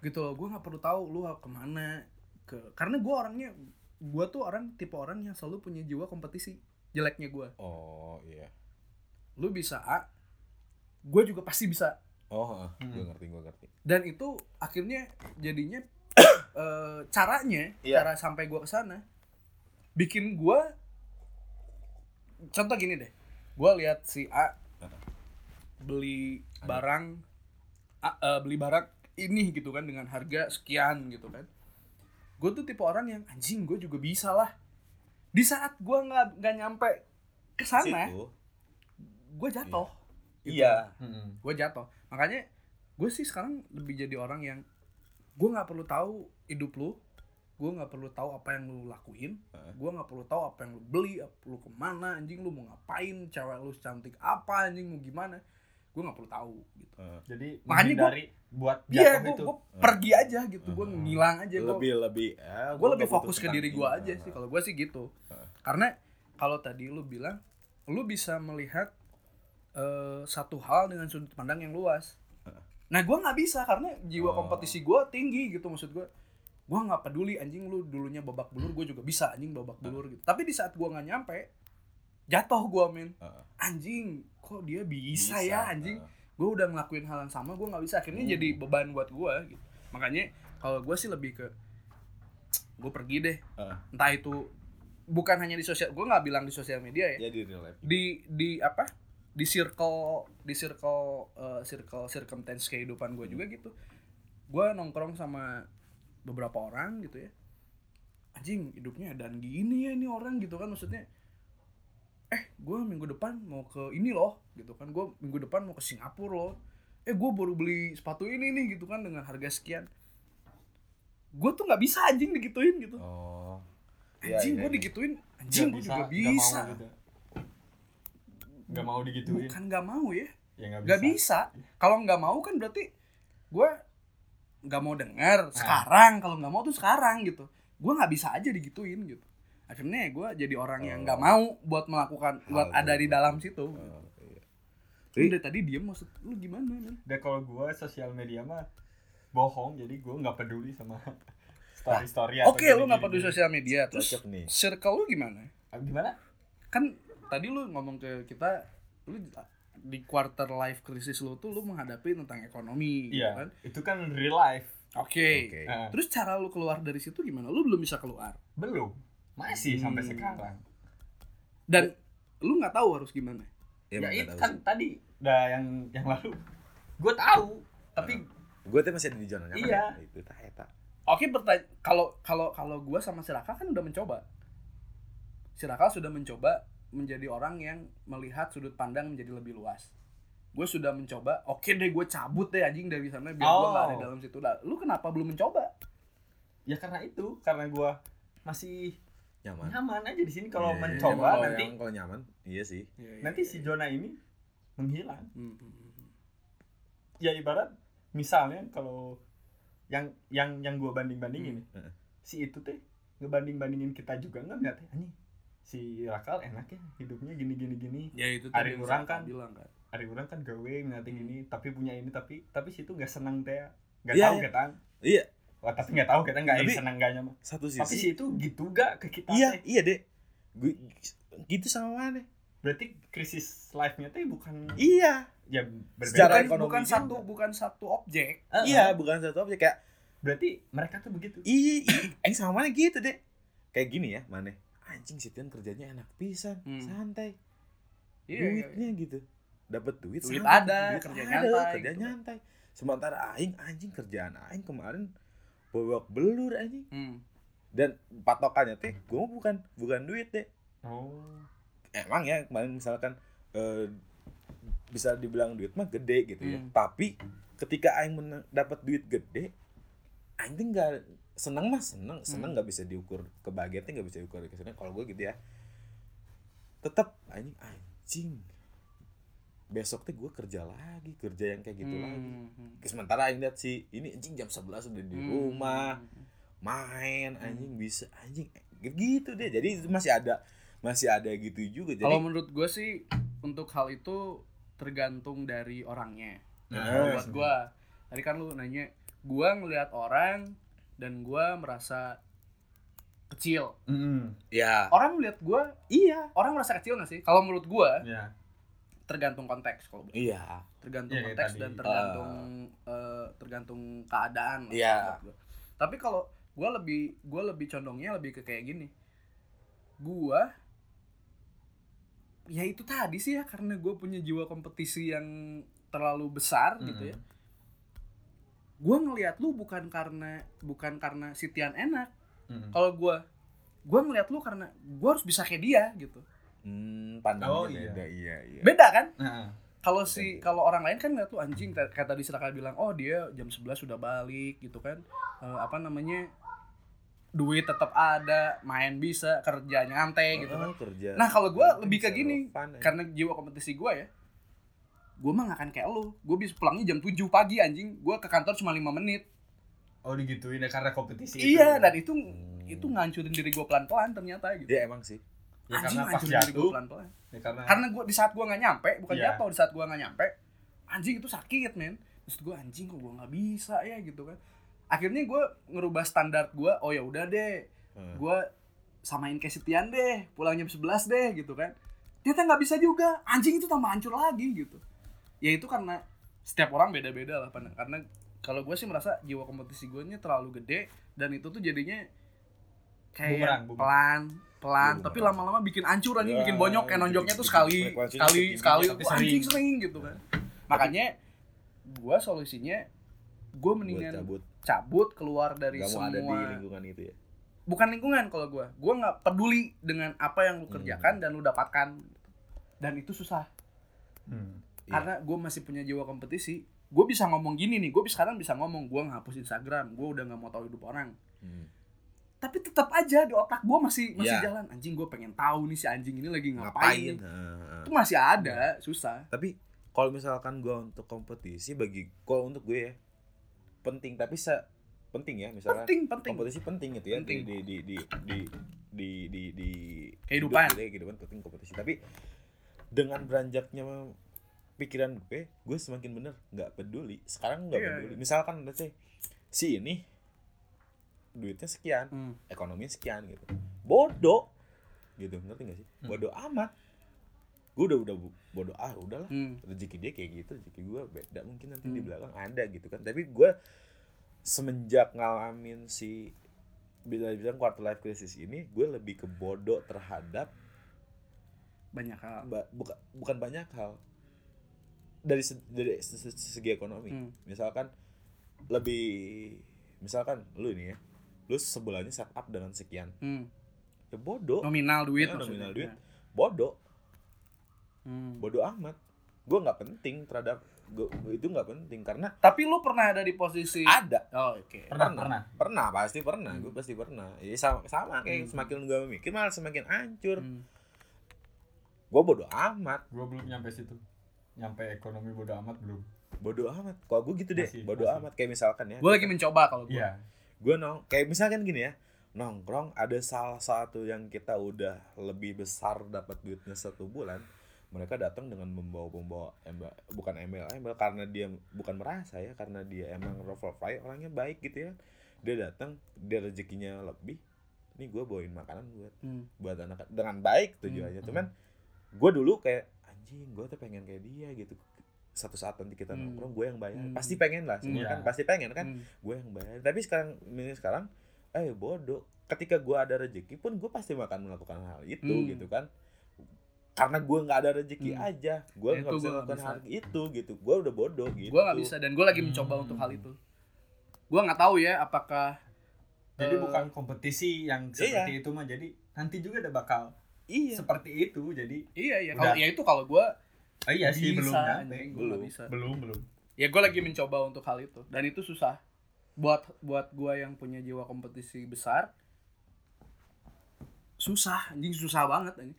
Gitu loh, gue nggak perlu tahu lu ke mana ke karena gue orangnya gue tuh orang tipe orang yang selalu punya jiwa kompetisi jeleknya gue oh iya. Lu bisa A gue juga pasti bisa. Oh Hmm. gue ngerti gue ngerti. Dan itu akhirnya jadinya eh, caranya Iya. cara sampai gua ke sana bikin gua contoh gini deh. Gua lihat si A beli barang A- eh, beli barang ini gitu kan dengan harga sekian gitu kan gue tuh tipe orang yang anjing gue juga bisa lah. Di saat gua nggak nggak nyampe ke sana gue jatuh. Gitu. iya. Mm-mm. gue jatuh. Makanya gue sih sekarang lebih jadi orang yang gue nggak perlu tahu hidup lu gue nggak perlu tahu apa yang lu lakuin gue nggak perlu tahu apa yang lu beli apa lu ke mana anjing lu mau ngapain cewek lu cantik apa anjing mau gimana. Gue nggak perlu tahu gitu. Jadi Makanya gua- menghindari buat iya gue itu. gue pergi aja gitu gue Heeh. ngilang aja gue lebih lebih ya, gue lebih fokus ke diri gue tentang aja sih kalau gue sih gitu. Karena kalau tadi lu bilang lu bisa melihat eh, satu hal dengan sudut pandang yang luas. Nah gue nggak bisa karena jiwa Oh. kompetisi gue tinggi gitu maksud gue gue nggak peduli anjing lu dulunya babak belur gue juga bisa anjing babak belur gitu. Tapi di saat gue nggak nyampe jatuh gue men anjing kok dia bisa, ya anjing? Heeh. Gue udah ngelakuin hal yang sama gue nggak bisa. Akhirnya Hmm. jadi beban buat gue gitu. Makanya kalau gue sih lebih ke gue pergi deh. Heeh. entah itu bukan hanya di sosial gue nggak bilang di sosial media ya. Ya di real life. Di di apa? Di circle di circle eh, circle circumstance kehidupan gue juga gitu. Gue nongkrong sama beberapa orang gitu ya. Anjing hidupnya dan gini ya ini orang gitu kan. Maksudnya eh gue minggu depan mau ke ini loh gitu kan. Gue minggu depan mau ke Singapura loh. Eh gue baru beli sepatu ini nih gitu kan dengan harga sekian. Gue tuh nggak bisa anjing digituin gitu. Oh. Iya, anjing iya, gue iya. digituin anjing gue juga bisa nggak mau, gitu. Nggak mau digituin. Bukan nggak mau ya. Ya nggak bisa, nggak bisa. kalau nggak mau kan berarti gue nggak mau dengar sekarang kalau nggak mau tuh sekarang gitu. Gue nggak bisa aja digituin gitu akhirnya gue jadi orang yang nggak Oh. mau buat melakukan buat Hal ada di dalam situ. Oh, iya. lu dari tadi diem maksud lu gimana dan kalau gue sosial media mah bohong jadi gue nggak peduli sama [laughs] story story oke lu nggak peduli sosial media terus nih. circle lu gimana? Gimana? Kan tadi lu ngomong ke kita lu di quarter life crisis lu tuh lu menghadapi tentang ekonomi gitu iya kan? itu kan real life. Oke. Oke. Nah, terus cara lu keluar dari situ gimana? Lu belum bisa keluar? Belum masih sampai Hmm. sekarang dan lu nggak tahu harus gimana Ya, ya itu kan tadi udah yang yang lalu gue tahu tapi sih. Gue tuh masih ada di zona nyaman. Iya. Itu tak eta. Oke bertanya kalau kalau kalau gue sama si Raka kan udah mencoba. Si Raka sudah mencoba menjadi orang yang melihat sudut pandang menjadi lebih luas. Gue sudah mencoba, oke deh gue cabut deh anjing dari sana biar gue nggak ada Oh. dalam situ. Lah, lu kenapa belum mencoba? ya karena itu karena gua masih nyaman nyaman aja di sini kalau Iya, mencoba kalau nanti yang- kalau nyaman iya sih nanti si zona ini menghilang Hmm, hmm, hmm. ya ibarat misalnya kalau yang yang yang gua banding bandingin Hmm. si itu teh ngebanding bandingin kita juga nggak nggak teh anjing si Rakal enak ya hidupnya gini gini gini Ya itu Hari orang kan- bilang kan. hari orang kan gawe nanti Hmm. gini tapi punya ini tapi tapi situ nggak senang teh nggak Iya, tahu iya. kita iya Wah, tapi nggak tahu kita nggak Tapi- senang nggaknya mah satu tapi sisi. si itu gitu gak ke kita iya teh? iya deh gue gitu sama mana berarti krisis life-nya teh bukan iya. Ya berbeda Secara Bukan, ekonomi bukan juga. satu bukan satu objek. Eh, iya eh. bukan satu objek kayak berarti mereka tuh begitu? Iya iya sama mana gitu deh kayak gini ya mana? Anjing si Tian kerjanya enak pisan Hmm. santai. Iya, iya, duitnya gitu. Dapat duit Duit santai, ada, duit kerja ada, nyantai, kerja gitu. nyantai. Sementara aing anjing kerjaan aing kemarin babak belur anjing. Hmm. dan patokannya teh gue bukan bukan duit deh oh. Emang ya kemarin misalkan eh, bisa dibilang duit mah gede gitu ya. Hmm. tapi ketika aing dapat duit gede aing tuh nggak seneng mah seneng. Seneng Hmm. nggak bisa diukur kebahagiaannya nggak bisa diukur ke sana kalau gue gitu ya tetap anjing anjing besok tuh gue kerja lagi kerja yang kayak gitu Hmm, lagi hmm. sementara aing lihat si ini anjing jam 11 udah di Hmm. rumah main anjing bisa anjing gitu deh jadi itu masih ada masih ada gitu juga jadi Kalau menurut gue sih untuk hal itu tergantung dari orangnya. Nah, Kalau iya buat sih. gue, tadi kan lu nanya, gue ngelihat orang dan gue merasa kecil. Mm, ya Orang melihat gue, iya orang merasa kecil gak sih? Kalau menurut gue ya tergantung konteks kalau iya tergantung Iya, kayak konteks dan tergantung eh, tergantung keadaan. Iya. gua. Tapi kalau gue lebih gue lebih condongnya lebih ke kayak gini. Gue ya itu tadi sih ya karena gue punya jiwa kompetisi yang terlalu besar gitu ya. Mm. Gue ngelihat lu bukan karena bukan karena Sitian enak. Mm. Kalau gue gue ngelihat lu karena gue harus bisa kayak dia gitu. Hmm, pandangnya Oh, iya. beda. iya. Iya Beda kan? Nah, kalau si kalau orang lain kan ngeliat tuh anjing kayak kayak tadi Seraka bilang oh dia jam 11 sudah balik gitu kan. Eh, apa namanya duit tetap ada main bisa kerja nyantai gitu kan. Oh, kerja nah kalau gue lebih ke gini fun, ya. karena jiwa kompetisi gue ya gue mah gak akan kayak lu. Gue bisa pulangnya jam 7 pagi anjing. Gue ke kantor cuma 5 menit. Oh digituin ya karena kompetisi iya itu. dan itu Hmm. itu ngancurin diri gue pelan pelan ternyata gitu. Ya emang sih ya, anjing karena pas jatuh pelan pelan ya, karena karena gue di saat gue nggak nyampe bukan Iya. jatuh di saat gue nggak nyampe anjing itu sakit men terus gue anjing kok gue nggak bisa ya gitu kan akhirnya gue ngerubah standar gue oh ya udah deh Hmm. gue samain kayak Setian deh pulang jam 11 deh gitu kan ternyata nggak bisa juga anjing itu tambah hancur lagi gitu ya itu karena setiap orang beda beda lah Pan. karena kalau gue sih merasa jiwa kompetisi gue nya terlalu gede dan itu tuh jadinya kayak Bumerang, bumerang. pelan pelan Bumerang. tapi lama-lama bikin hancur anjing Ya, bikin bonyok kayak nonjoknya tuh sekali sekali sekali Wah, anjing sering. sering gitu kan makanya gua solusinya gua buat mendingan cabut cabut keluar dari mau semua ada di lingkungan itu ya bukan lingkungan kalau gua gua nggak peduli dengan apa yang lu Hmm. kerjakan dan lu dapatkan dan itu susah Hmm. Iya. karena gue masih punya jiwa kompetisi gue bisa ngomong gini nih gue sekarang bisa ngomong gue ngapus Instagram gue udah nggak mau tahu hidup orang Hmm. Tapi tetap aja di otak gue masih masih Iya. jalan. Anjing gue pengen tahu nih si anjing ini lagi ngapain, ngapain? Itu masih ada susah. Tapi kalau misalkan gue untuk kompetisi bagi kalau untuk gue ya penting. Tapi se penting ya misalnya penting penting. kompetisi penting gitu ya Penting. di di di di di di di Kehidupan. hidup gitu ya, kehidupan penting kompetisi. Tapi dengan beranjaknya pikiran gue gue semakin bener nggak peduli. Sekarang nggak Iya, peduli. Iya. misalkan let's say si ini duitnya sekian Hmm. ekonominya sekian gitu bodoh gitu ngerti gak sih Hmm. bodoh amat gue udah udah bodoh ah udahlah Hmm. rezeki dia kayak gitu rezeki gue beda mungkin nanti di Hmm. belakang ada gitu kan tapi gue semenjak ngalamin si bila bilang quarter life crisis ini gue lebih ke bodoh terhadap banyak hal ba- buka- bukan banyak hal dari se- dari se- se- segi ekonomi Hmm. misalkan lebih misalkan lu ini ya lu sebulannya setup dengan sekian Hmm. ya bodoh Nominal duit Ya, maksudnya. nominal duit. bodoh Hmm. bodoh amat gue nggak penting terhadap gua, itu nggak penting karena Tapi lu pernah ada di posisi ada Oh, oke. Pernah, pernah. pernah pasti pernah Hmm. gue pasti pernah ya sama sama kayak Hmm. semakin gue mikir malah semakin hancur Hmm. gue bodoh amat Gua belum nyampe situ. Nyampe ekonomi bodo amat belum. bodoh amat kalau gue gitu deh Masih, bodoh masih. amat kayak misalkan ya Gue lagi mencoba kalau gue. Iya. Gue nong kayak misalkan gini ya nongkrong ada salah satu yang kita udah lebih besar dapat duitnya satu bulan mereka datang dengan membawa membawa embel bukan embel embel karena dia bukan merasa ya karena dia emang Fly orangnya baik gitu ya. Dia datang dia rezekinya lebih nih gue bawain makanan buat Hmm. buat anak dengan baik tujuannya. Hmm, cuman gue dulu kayak anjing gue tuh pengen kayak dia gitu satu saat nanti kita Hmm. nongkrong gue yang bayar Hmm. pasti pengen lah semua Iya. kan pasti pengen kan Hmm. gue yang bayar tapi sekarang ini sekarang eh bodoh ketika gue ada rezeki pun gue pasti akan melakukan hal itu Hmm. gitu kan karena gue nggak ada rezeki Hmm. aja gue nggak bisa melakukan hal itu gitu gue udah bodoh gitu Gue nggak bisa dan gue lagi mencoba Hmm. untuk hal itu. Gue nggak tahu ya apakah Jadi Eh, bukan kompetisi yang seperti itu mah. Jadi nanti juga ada bakal iya seperti itu. Jadi iya ya Udah. kalau ya itu kalau gue oh iya sih belum bisa, nyampe. anjing, gua Belum. bisa. Belum, belum. Ya gue lagi mencoba untuk hal itu dan itu susah. Buat buat gue yang punya jiwa kompetisi besar susah anjing susah banget anjing.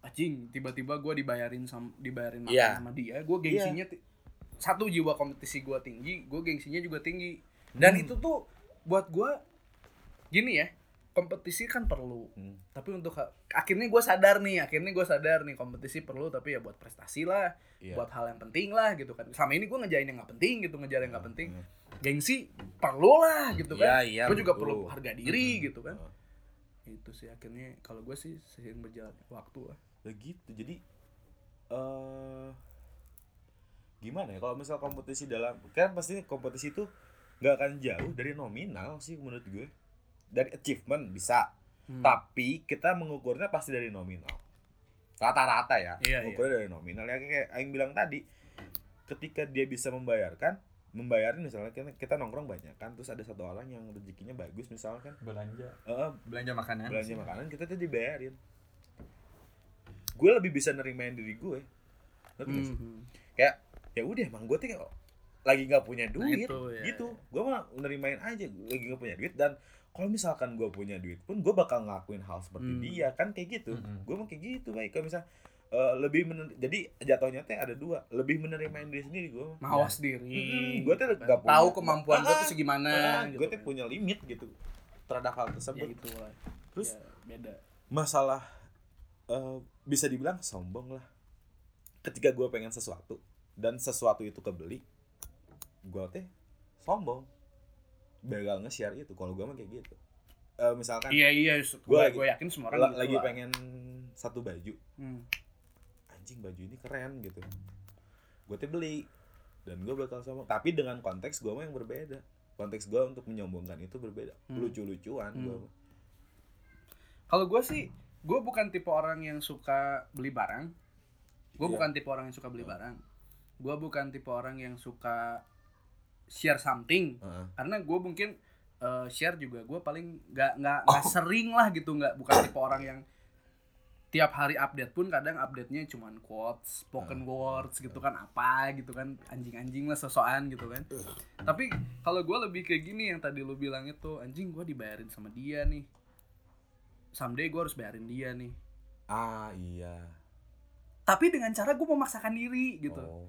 Anjing tiba-tiba gue dibayarin sama dibayarin makan Iya. sama dia, gue gengsinya ti- satu jiwa kompetisi gue tinggi, gue gengsinya juga tinggi. Dan Hmm. itu tuh buat gue gini ya, kompetisi kan perlu. Hmm. Tapi untuk akhirnya gue sadar nih, akhirnya gue sadar nih kompetisi perlu tapi ya buat prestasi lah, Iya. buat hal yang penting lah gitu kan. Sama ini gue ngejain yang nggak penting gitu, ngejar yang nggak penting. Hmm. Gengsi perlu lah gitu kan. Iya, iya, gue juga perlu harga diri Hmm. gitu kan. Oh. Itu sih akhirnya kalau gue sih seiring berjalan waktu lah. begitu jadi eh gimana ya kalau misal kompetisi dalam kan pasti kompetisi itu nggak akan jauh dari nominal sih menurut gue dari achievement bisa Hmm. tapi kita mengukurnya pasti dari nominal rata-rata ya Iya, mengukurnya dari nominal ya kayak Aing bilang tadi ketika dia bisa membayarkan membayarin misalnya kita, kita nongkrong banyak kan terus ada satu orang yang rezekinya bagus misalkan Belanja. eh, Belanja makanan. belanja sih. makanan kita tuh dibayarin gue lebih bisa nerimain diri gue ngerti sih? Hmm. kayak ya udah emang gue tuh kayak lagi nggak punya duit itu, ya, gitu gue mah nerimain aja lagi nggak punya duit dan kalau misalkan gue punya duit pun gue bakal ngelakuin hal seperti Hmm. dia kan kayak gitu Mm-mm. gue mah kayak gitu baik kalau misal eh, lebih mener- jadi jatuhnya teh ada dua lebih menerimain diri sendiri gue mawas diri. Mm-mm, gua tuh gitu kan. nggak punya- tahu kemampuan gue Ah, tuh segimana. gitu gue tuh kan. punya limit gitu terhadap hal ya tersebut itu lah. terus Ya, beda. masalah eh, bisa dibilang sombong lah ketika gue pengen sesuatu dan sesuatu itu kebeli gue teh sombong bakal nge-share itu kalau gue mah kayak gitu Eh, misalkan Iya iya, gue lagi- gue yakin semua orang gitu lagi lah. pengen satu baju Hmm. anjing baju ini keren gitu gue teh beli dan gue bakal sombong tapi dengan konteks gue mah yang berbeda konteks gue untuk menyombongkan itu berbeda Hmm. lucu-lucuan gue Hmm. Kalau gue sih, gue bukan tipe orang yang suka beli barang. Gue Iya. bukan tipe orang yang suka beli barang. Gue bukan tipe orang yang suka share something. Heeh. Karena gue mungkin eh, share juga gue paling nggak nggak nggak sering lah gitu nggak bukan tipe orang yang tiap hari update pun kadang update-nya cuman quotes, spoken words gitu kan apa gitu kan anjing-anjing lah sosokan gitu kan. Tapi kalau gue lebih kayak gini yang tadi lu bilang itu anjing gue dibayarin sama dia nih. Someday gue harus bayarin dia nih. ah iya Tapi dengan cara gue memaksakan diri gitu. Oh.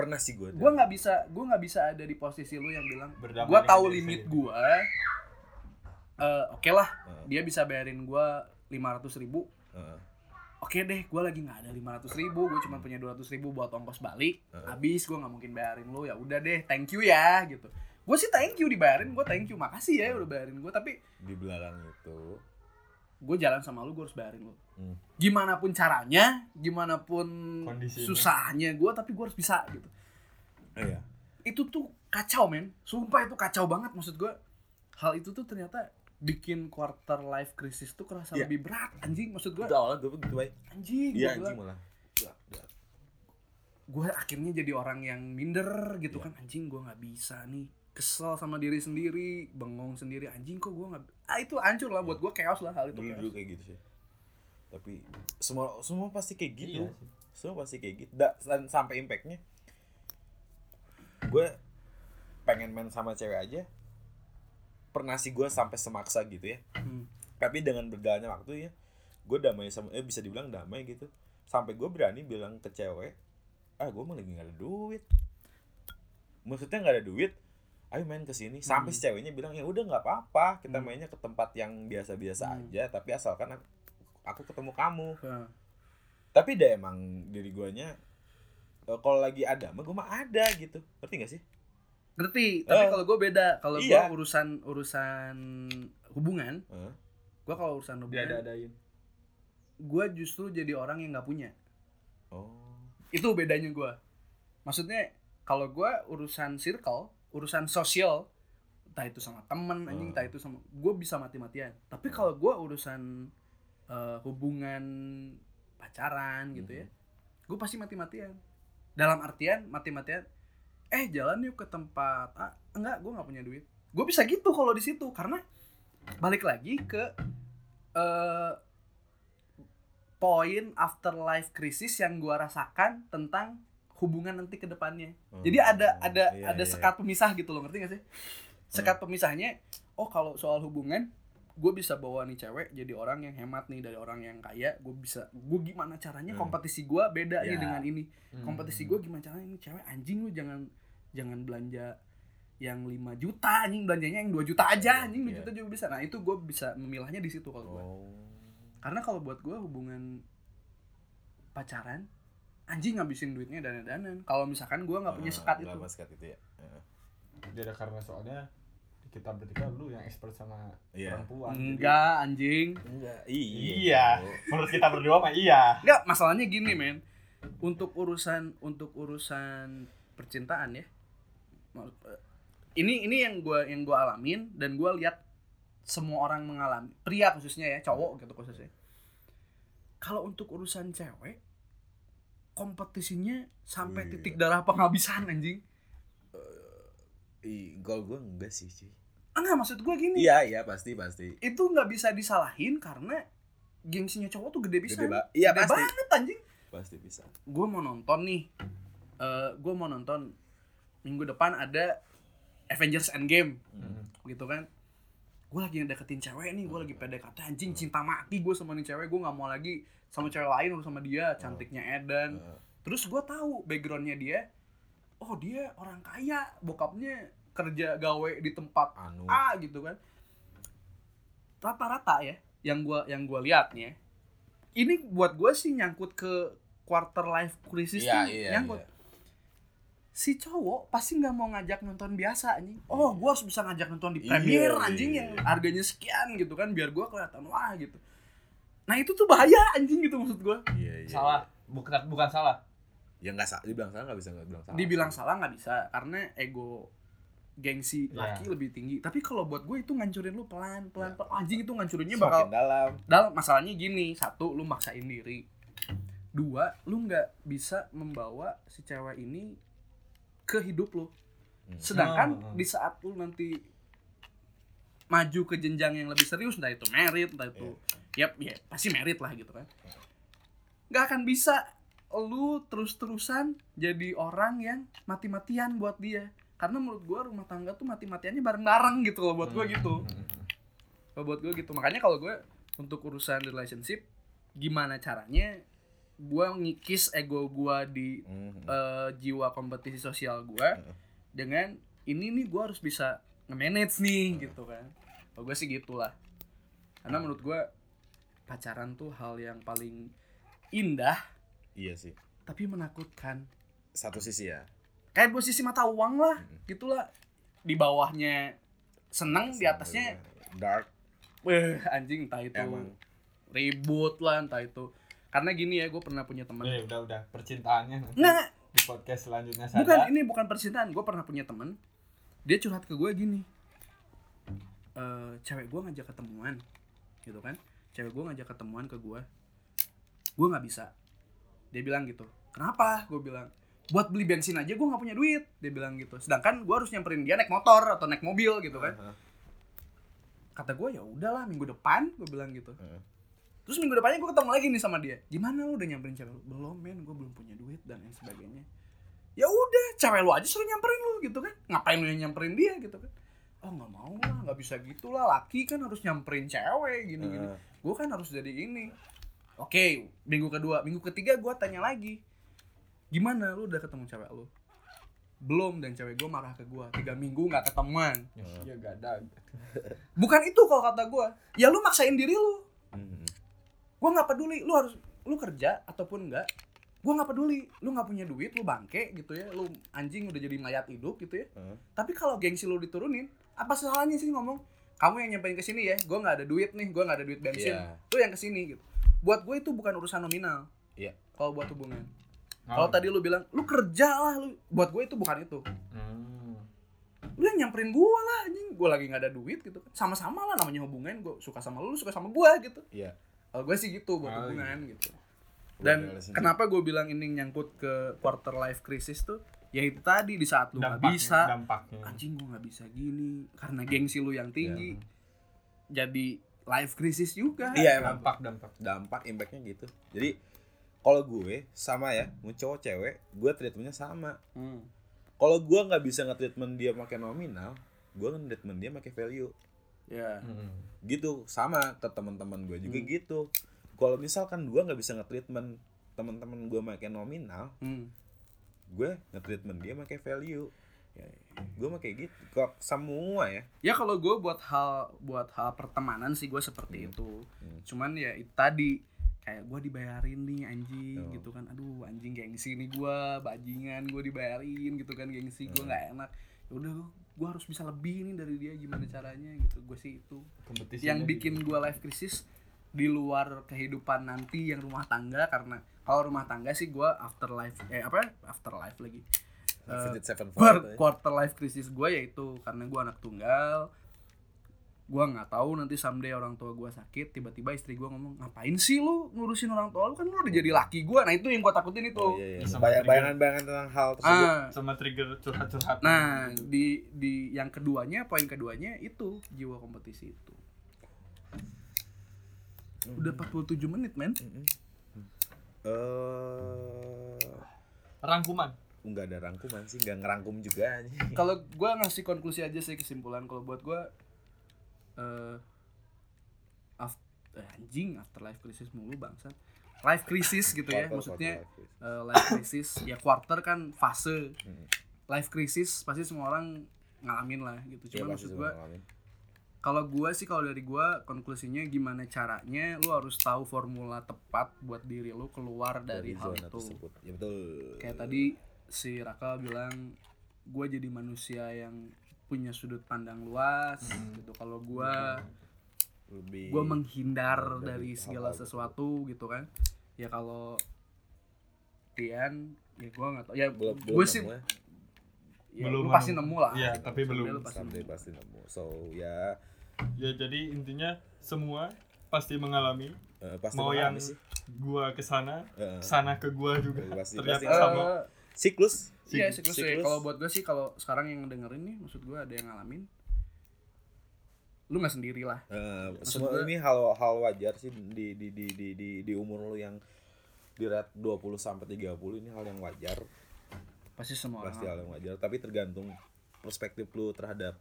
Pernah sih gue Gue nggak bisa gue nggak bisa ada di posisi lu yang bilang gue tahu limit sendiri. gue. Eh, Oke lah Heeh. dia bisa bayarin gue lima ratus ribu Heeh. oke deh gue lagi nggak ada lima ratus ribu gue cuma punya dua ratus ribu buat ongkos balik Heeh. habis gue nggak mungkin bayarin lo ya udah deh thank you ya gitu gue sih thank you dibayarin gue thank you makasih ya udah bayarin gue tapi di belakang itu gue jalan sama lu gue harus bayarin lo Hmm. gimana pun caranya gimana pun Kondisinya. susahnya gue tapi gue harus bisa gitu iya itu tuh kacau men sumpah itu kacau banget maksud gue hal itu tuh ternyata bikin quarter life crisis tuh kerasa Iya. lebih berat anjing maksud gue itu awalnya gue begitu baik anjing iya bilang. anjing malah gue akhirnya jadi orang yang minder gitu Iya. kan anjing gue nggak bisa nih kesel sama diri sendiri bengong sendiri. Anjing kok gue nggak ah itu hancur lah buat gue chaos lah hal itu dulu dulu kayak gitu sih. Tapi semua semua pasti kayak gitu. Iya sih. semua pasti kayak gitu. Da, dan sampai impactnya gue pengen main sama cewek aja pernah sih gue sampai semaksa gitu ya. Hmm. tapi dengan berjalannya waktu ya gue damai sama eh bisa dibilang damai gitu. Sampai gue berani bilang ke cewek ah gue mah lagi gak ada duit. Maksudnya nggak ada duit ayo main ke sini. Sampai Hmm. si ceweknya bilang ya udah nggak apa-apa kita Hmm. mainnya ke tempat yang biasa-biasa Hmm. aja tapi asalkan aku, aku ketemu kamu. Nah, tapi deh emang diri guanya eh, kalau lagi ada mah gue mah ada gitu. Ngerti gak sih? Ngerti tapi Eh, kalau gue beda. Kalau gue iya. urusan urusan hubungan Heeh. gue kalau urusan dia hubungan ada adain gue justru jadi orang yang nggak punya. Oh. Itu bedanya gue maksudnya kalau gue urusan circle urusan sosial entah itu sama temen anjing Hmm. entah itu sama gue bisa mati-matian. Tapi kalau gue urusan eh, hubungan pacaran gitu ya gue pasti mati-matian. Dalam artian mati-matian eh jalan yuk ke tempat ah enggak gue nggak punya duit. Gue bisa gitu kalau di situ karena balik lagi ke eh poin afterlife crisis yang gua rasakan tentang hubungan nanti ke depannya. Jadi ada Hmm, ada iya, ada iya. sekat pemisah gitu loh, ngerti gak sih? Sekat pemisahnya, oh kalau soal hubungan, gue bisa bawa nih cewek jadi orang yang hemat nih dari orang yang kaya, gue bisa, gue gimana caranya Hmm. kompetisi gue beda nih Ya. dengan ini. Hmm. Kompetisi gue gimana caranya ini cewek anjing lu jangan jangan belanja yang 5 juta anjing belanjanya yang 2 juta aja anjing 2 Iya. juta juga bisa. Nah, itu gue bisa memilahnya di situ kalau gue. oh Karena kalau buat gue hubungan pacaran anjing ngabisin duitnya dana-danan. Kalau misalkan gue nggak punya Ah, sekat itu. sekat itu ya Heeh. Jadi karena soalnya kita bertiga lu yang expert sama Iya. perempuan. jadi- Enggak anjing. enggak iya Iya. Menurut kita berdua mah iya. Enggak, masalahnya gini, men. Untuk urusan untuk urusan percintaan ya. eh, Ini ini yang gua yang gua alamin dan gua lihat semua orang mengalami. Pria khususnya ya, cowok gitu khususnya. Kalau untuk urusan cewek kompetisinya sampai Iya. titik darah penghabisan anjing. Ih, kalau gue enggak sih cuy Enggak, maksud gua gini. iya iya pasti pasti Itu nggak bisa disalahin karena gengsinya cowok tuh gede bisa. Gede ba- iya, Gede pasti. banget anjing. pasti bisa gue mau nonton nih eh gue mau nonton minggu depan ada Avengers Endgame Hmm. gitu kan gue lagi deketin cewek nih gue lagi PDKT anjing cinta mati gue sama nih cewek gue nggak mau lagi sama cewek lain sama dia cantiknya Eden. Terus gue tahu backgroundnya dia oh dia orang kaya bokapnya kerja gawe di tempat anu. A gitu kan. Rata-rata ya yang gua yang gua liatnya ini buat gua sih nyangkut ke quarter life crisis iya tuh iya nyangkut. iya. Si cowok pasti nggak mau ngajak nonton biasa anjing oh gua harus bisa ngajak nonton di Iya, premier iya, anjing iya. yang harganya sekian gitu kan biar gua kelihatan wah gitu nah itu tuh bahaya anjing gitu maksud gua iya iya Salah. Bukan bukan salah. ya nggak salah dibilang salah nggak bisa nggak bilang salah dibilang salah nggak bisa karena ego gengsi Iya. laki lebih tinggi tapi kalau buat gue itu ngancurin lu pelan pelan, Ya. pelan. anjing itu ngancurinnya semakin bakal dalam dalam masalahnya gini satu lu maksain diri dua lu nggak bisa membawa si cewek ini ke hidup lu Hmm. sedangkan Hmm, hmm. di saat lu nanti maju ke jenjang yang lebih serius entah itu merit entah itu yap ya pasti merit lah gitu kan nggak akan bisa lu terus-terusan jadi orang yang mati-matian buat dia karena menurut gua rumah tangga tuh mati-matiannya bareng-bareng gitu loh buat gua Hmm. gitu kalau buat gue gitu makanya kalau gue untuk urusan relationship gimana caranya gue ngikis ego gue di Mhm. eh, jiwa kompetisi sosial gue dengan ini nih gue harus bisa nge-manage nih gitu kan. Kalau gue sih gitulah. Karena menurut gue pacaran tuh hal yang paling indah iya sih. tapi menakutkan. Satu sisi ya. Kayak posisi mata uang lah Mm-mm. gitulah. Di bawahnya seneng di atasnya dark. Weh anjing entah itu emang. ribut lah entah itu karena gini ya gue pernah punya teman Eh, udah udah. Percintaannya nanti nggak di podcast selanjutnya bukan saja. ini bukan percintaan. Gue pernah punya teman dia curhat ke gue gini. Eh cewek gue ngajak ketemuan gitu kan? Cewek gue ngajak ketemuan ke gue gue nggak bisa. Dia bilang gitu. Kenapa? Gue bilang. Buat beli bensin aja gue nggak punya duit dia bilang gitu. Sedangkan gue harus nyamperin dia naik motor atau naik mobil gitu kan? Kata gue ya udahlah minggu depan gue bilang gitu. Terus minggu depannya gue ketemu lagi nih sama dia. Gimana lu udah nyamperin cewek lu? Belum men. Gue belum punya duit dan lain sebagainya. Ya udah cewek lu aja suruh nyamperin lu gitu kan. Ngapain lu yang nyamperin dia gitu kan? Oh nggak mau lah. Nggak bisa gitu lah. Laki kan harus nyamperin cewek gini gini Heeh. gue kan harus jadi ini. Oke minggu kedua minggu ketiga gue tanya lagi. Gimana lu udah ketemu cewek lu? Belum dan cewek gue marah ke gue tiga minggu nggak ketemuan. Ya gadag. Bukan itu kalau kata gue ya lu maksain diri lu. Hmm. Gue nggak peduli lu harus lu kerja ataupun enggak gue nggak peduli lu nggak punya duit lu bangke gitu ya lu anjing udah jadi mayat hidup gitu ya Heeh. tapi kalau gengsi lu diturunin apa salahnya sih ngomong kamu yang nyampein ke sini ya gue nggak ada duit nih gue nggak ada duit bensin Iya. lu yang ke sini gitu buat gue itu bukan urusan nominal Iya. kalau buat hubungan Oh. kalau tadi lu bilang lu kerja lah lu buat gue itu bukan itu Hmm. lu yang nyamperin gue lah anjing gue lagi nggak ada duit gitu kan sama-sama lah namanya hubungan gue suka sama lu lu suka sama gue gitu Iya. Kalau gue sih gitu buat Oh, hubungan gitu Udah dan kenapa gue bilang ini nyangkut ke quarter life crisis tuh ya itu tadi di saat lu nggak bisa dampaknya anjing gue nggak bisa gini karena gengsi lu yang tinggi Ya. jadi life crisis juga Iya emang dampak dampak dampak impactnya gitu. Jadi kalau gue sama ya, mau cowok cewek, gue treatmentnya sama. Hmm. Kalau gue nggak bisa nge-treatment dia pakai nominal, gue nge-treatment dia pakai value. Ya Gitu sama ke teman-teman gue juga Hmm. gitu. Kalau misalkan gue nggak bisa nge-treatment teman-teman gue pakai nominal, Hmm. gue nge-treatment dia pakai value. Ya, gue mah kayak gitu. Kok semua ya. ya kalau gue buat hal buat hal pertemanan sih gue seperti Hmm. itu Hmm. cuman ya itu tadi kayak gue dibayarin nih anjing Oh. gitu kan aduh anjing gengsi nih gue bajingan gue dibayarin gitu kan gengsi gue Hmm. nggak enak ya udah gue harus bisa lebih nih dari dia gimana caranya gitu. Gue sih itu kompetisi yang bikin gue life crisis di luar kehidupan nanti yang rumah tangga karena kalau rumah tangga sih gue after life eh apa? After life lagi Eh, Quar- ya. quarter life crisis gue yaitu karena gue anak tunggal gue nggak tahu nanti someday orang tua gue sakit tiba-tiba istri gue ngomong ngapain sih lu ngurusin orang tua lu? Kan lu udah jadi laki gue nah itu yang gue takutin itu. Oh, iya, iya. Sama Bayang- trigger. Bayangan-bayangan tentang hal tersebut. ah sama trigger curhat-curhat. Nah di di yang keduanya poin keduanya itu jiwa kompetisi itu. Udah 47 menit men. Eh, rangkuman. Nggak ada rangkuman sih, nggak ngerangkum juga kalau gue ngasih konklusi aja sih kesimpulan. Kalau buat gue eh af- eh, anjing afterlife crisis mulu bangsat life crisis gitu ya maksudnya quarter life crisis. life ya quarter kan fase Hmm. life crisis pasti semua orang ngalamin lah gitu Iya, cuma pasti maksud ngalamin. kalau gue sih kalau dari gue konklusinya gimana caranya lu harus tahu formula tepat buat diri lu keluar dari, hal zona itu tersebut. Ya betul. kayak tadi si Raka bilang gue jadi manusia yang punya sudut pandang luas Hmm. gitu kalau gue lebih gue menghindar dari dari segala hal-hal sesuatu gitu kan ya kalau Tian ya gue nggak tau ya belum gue sih nemu ya. ya, Belum lu pasti nemu. lah Iya, tapi belum. lu pasti Someday nemu. pasti nemu. So ya ya jadi intinya semua pasti mengalami eh, pasti mau yang mengalami sih. gua ke sana Eh, sana ke gua juga Pasti- ternyata pasti. sama Eh, siklus. Iya Siklus. siklus ya. Kalau buat gue sih kalau sekarang yang dengerin nih, maksud gue ada yang ngalamin, lu nggak sendiri lah. Maksud semua gua- ini hal hal wajar sih di di di di di, di umur lu yang di rate 20 sampai 30 ini hal yang wajar. Pasti semua orang. Pasti hal yang wajar, tapi tergantung perspektif lu terhadap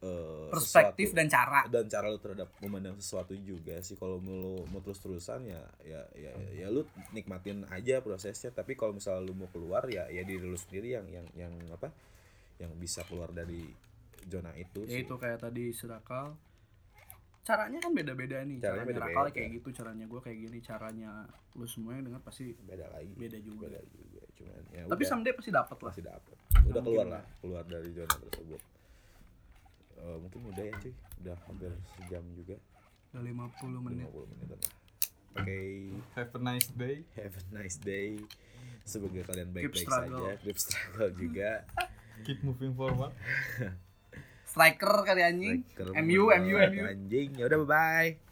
eh, Perspektif sesuatu. dan cara. dan cara lu terhadap memandang sesuatu juga sih kalau mau mau terus terusan ya ya ya ya lu nikmatin aja prosesnya tapi kalau misalnya lu mau keluar ya ya diri lu sendiri yang yang yang apa yang bisa keluar dari zona itu Ya sih. itu kayak tadi Sirakal. Caranya kan beda-beda nih. Caranya Caranya, beda-beda. Rakal kayak gitu, caranya gue kayak gini, caranya lu semua yang denger pasti beda lagi beda juga. beda juga cuman ya Tapi udah, someday pasti dapat lah. masih dapet udah keluar lah. lah keluar dari zona tersebut Eh, mungkin udah ya cuy. Udah hampir sejam juga. Udah 50 menit. 50 menit lah. Oke. Have a nice day. Have a nice day. Semoga kalian baik-baik saja. Keep struggle juga. [laughs] Keep moving forward. Striker kali anjing. Striker MU, MU, MU. anjing. Ya udah bye bye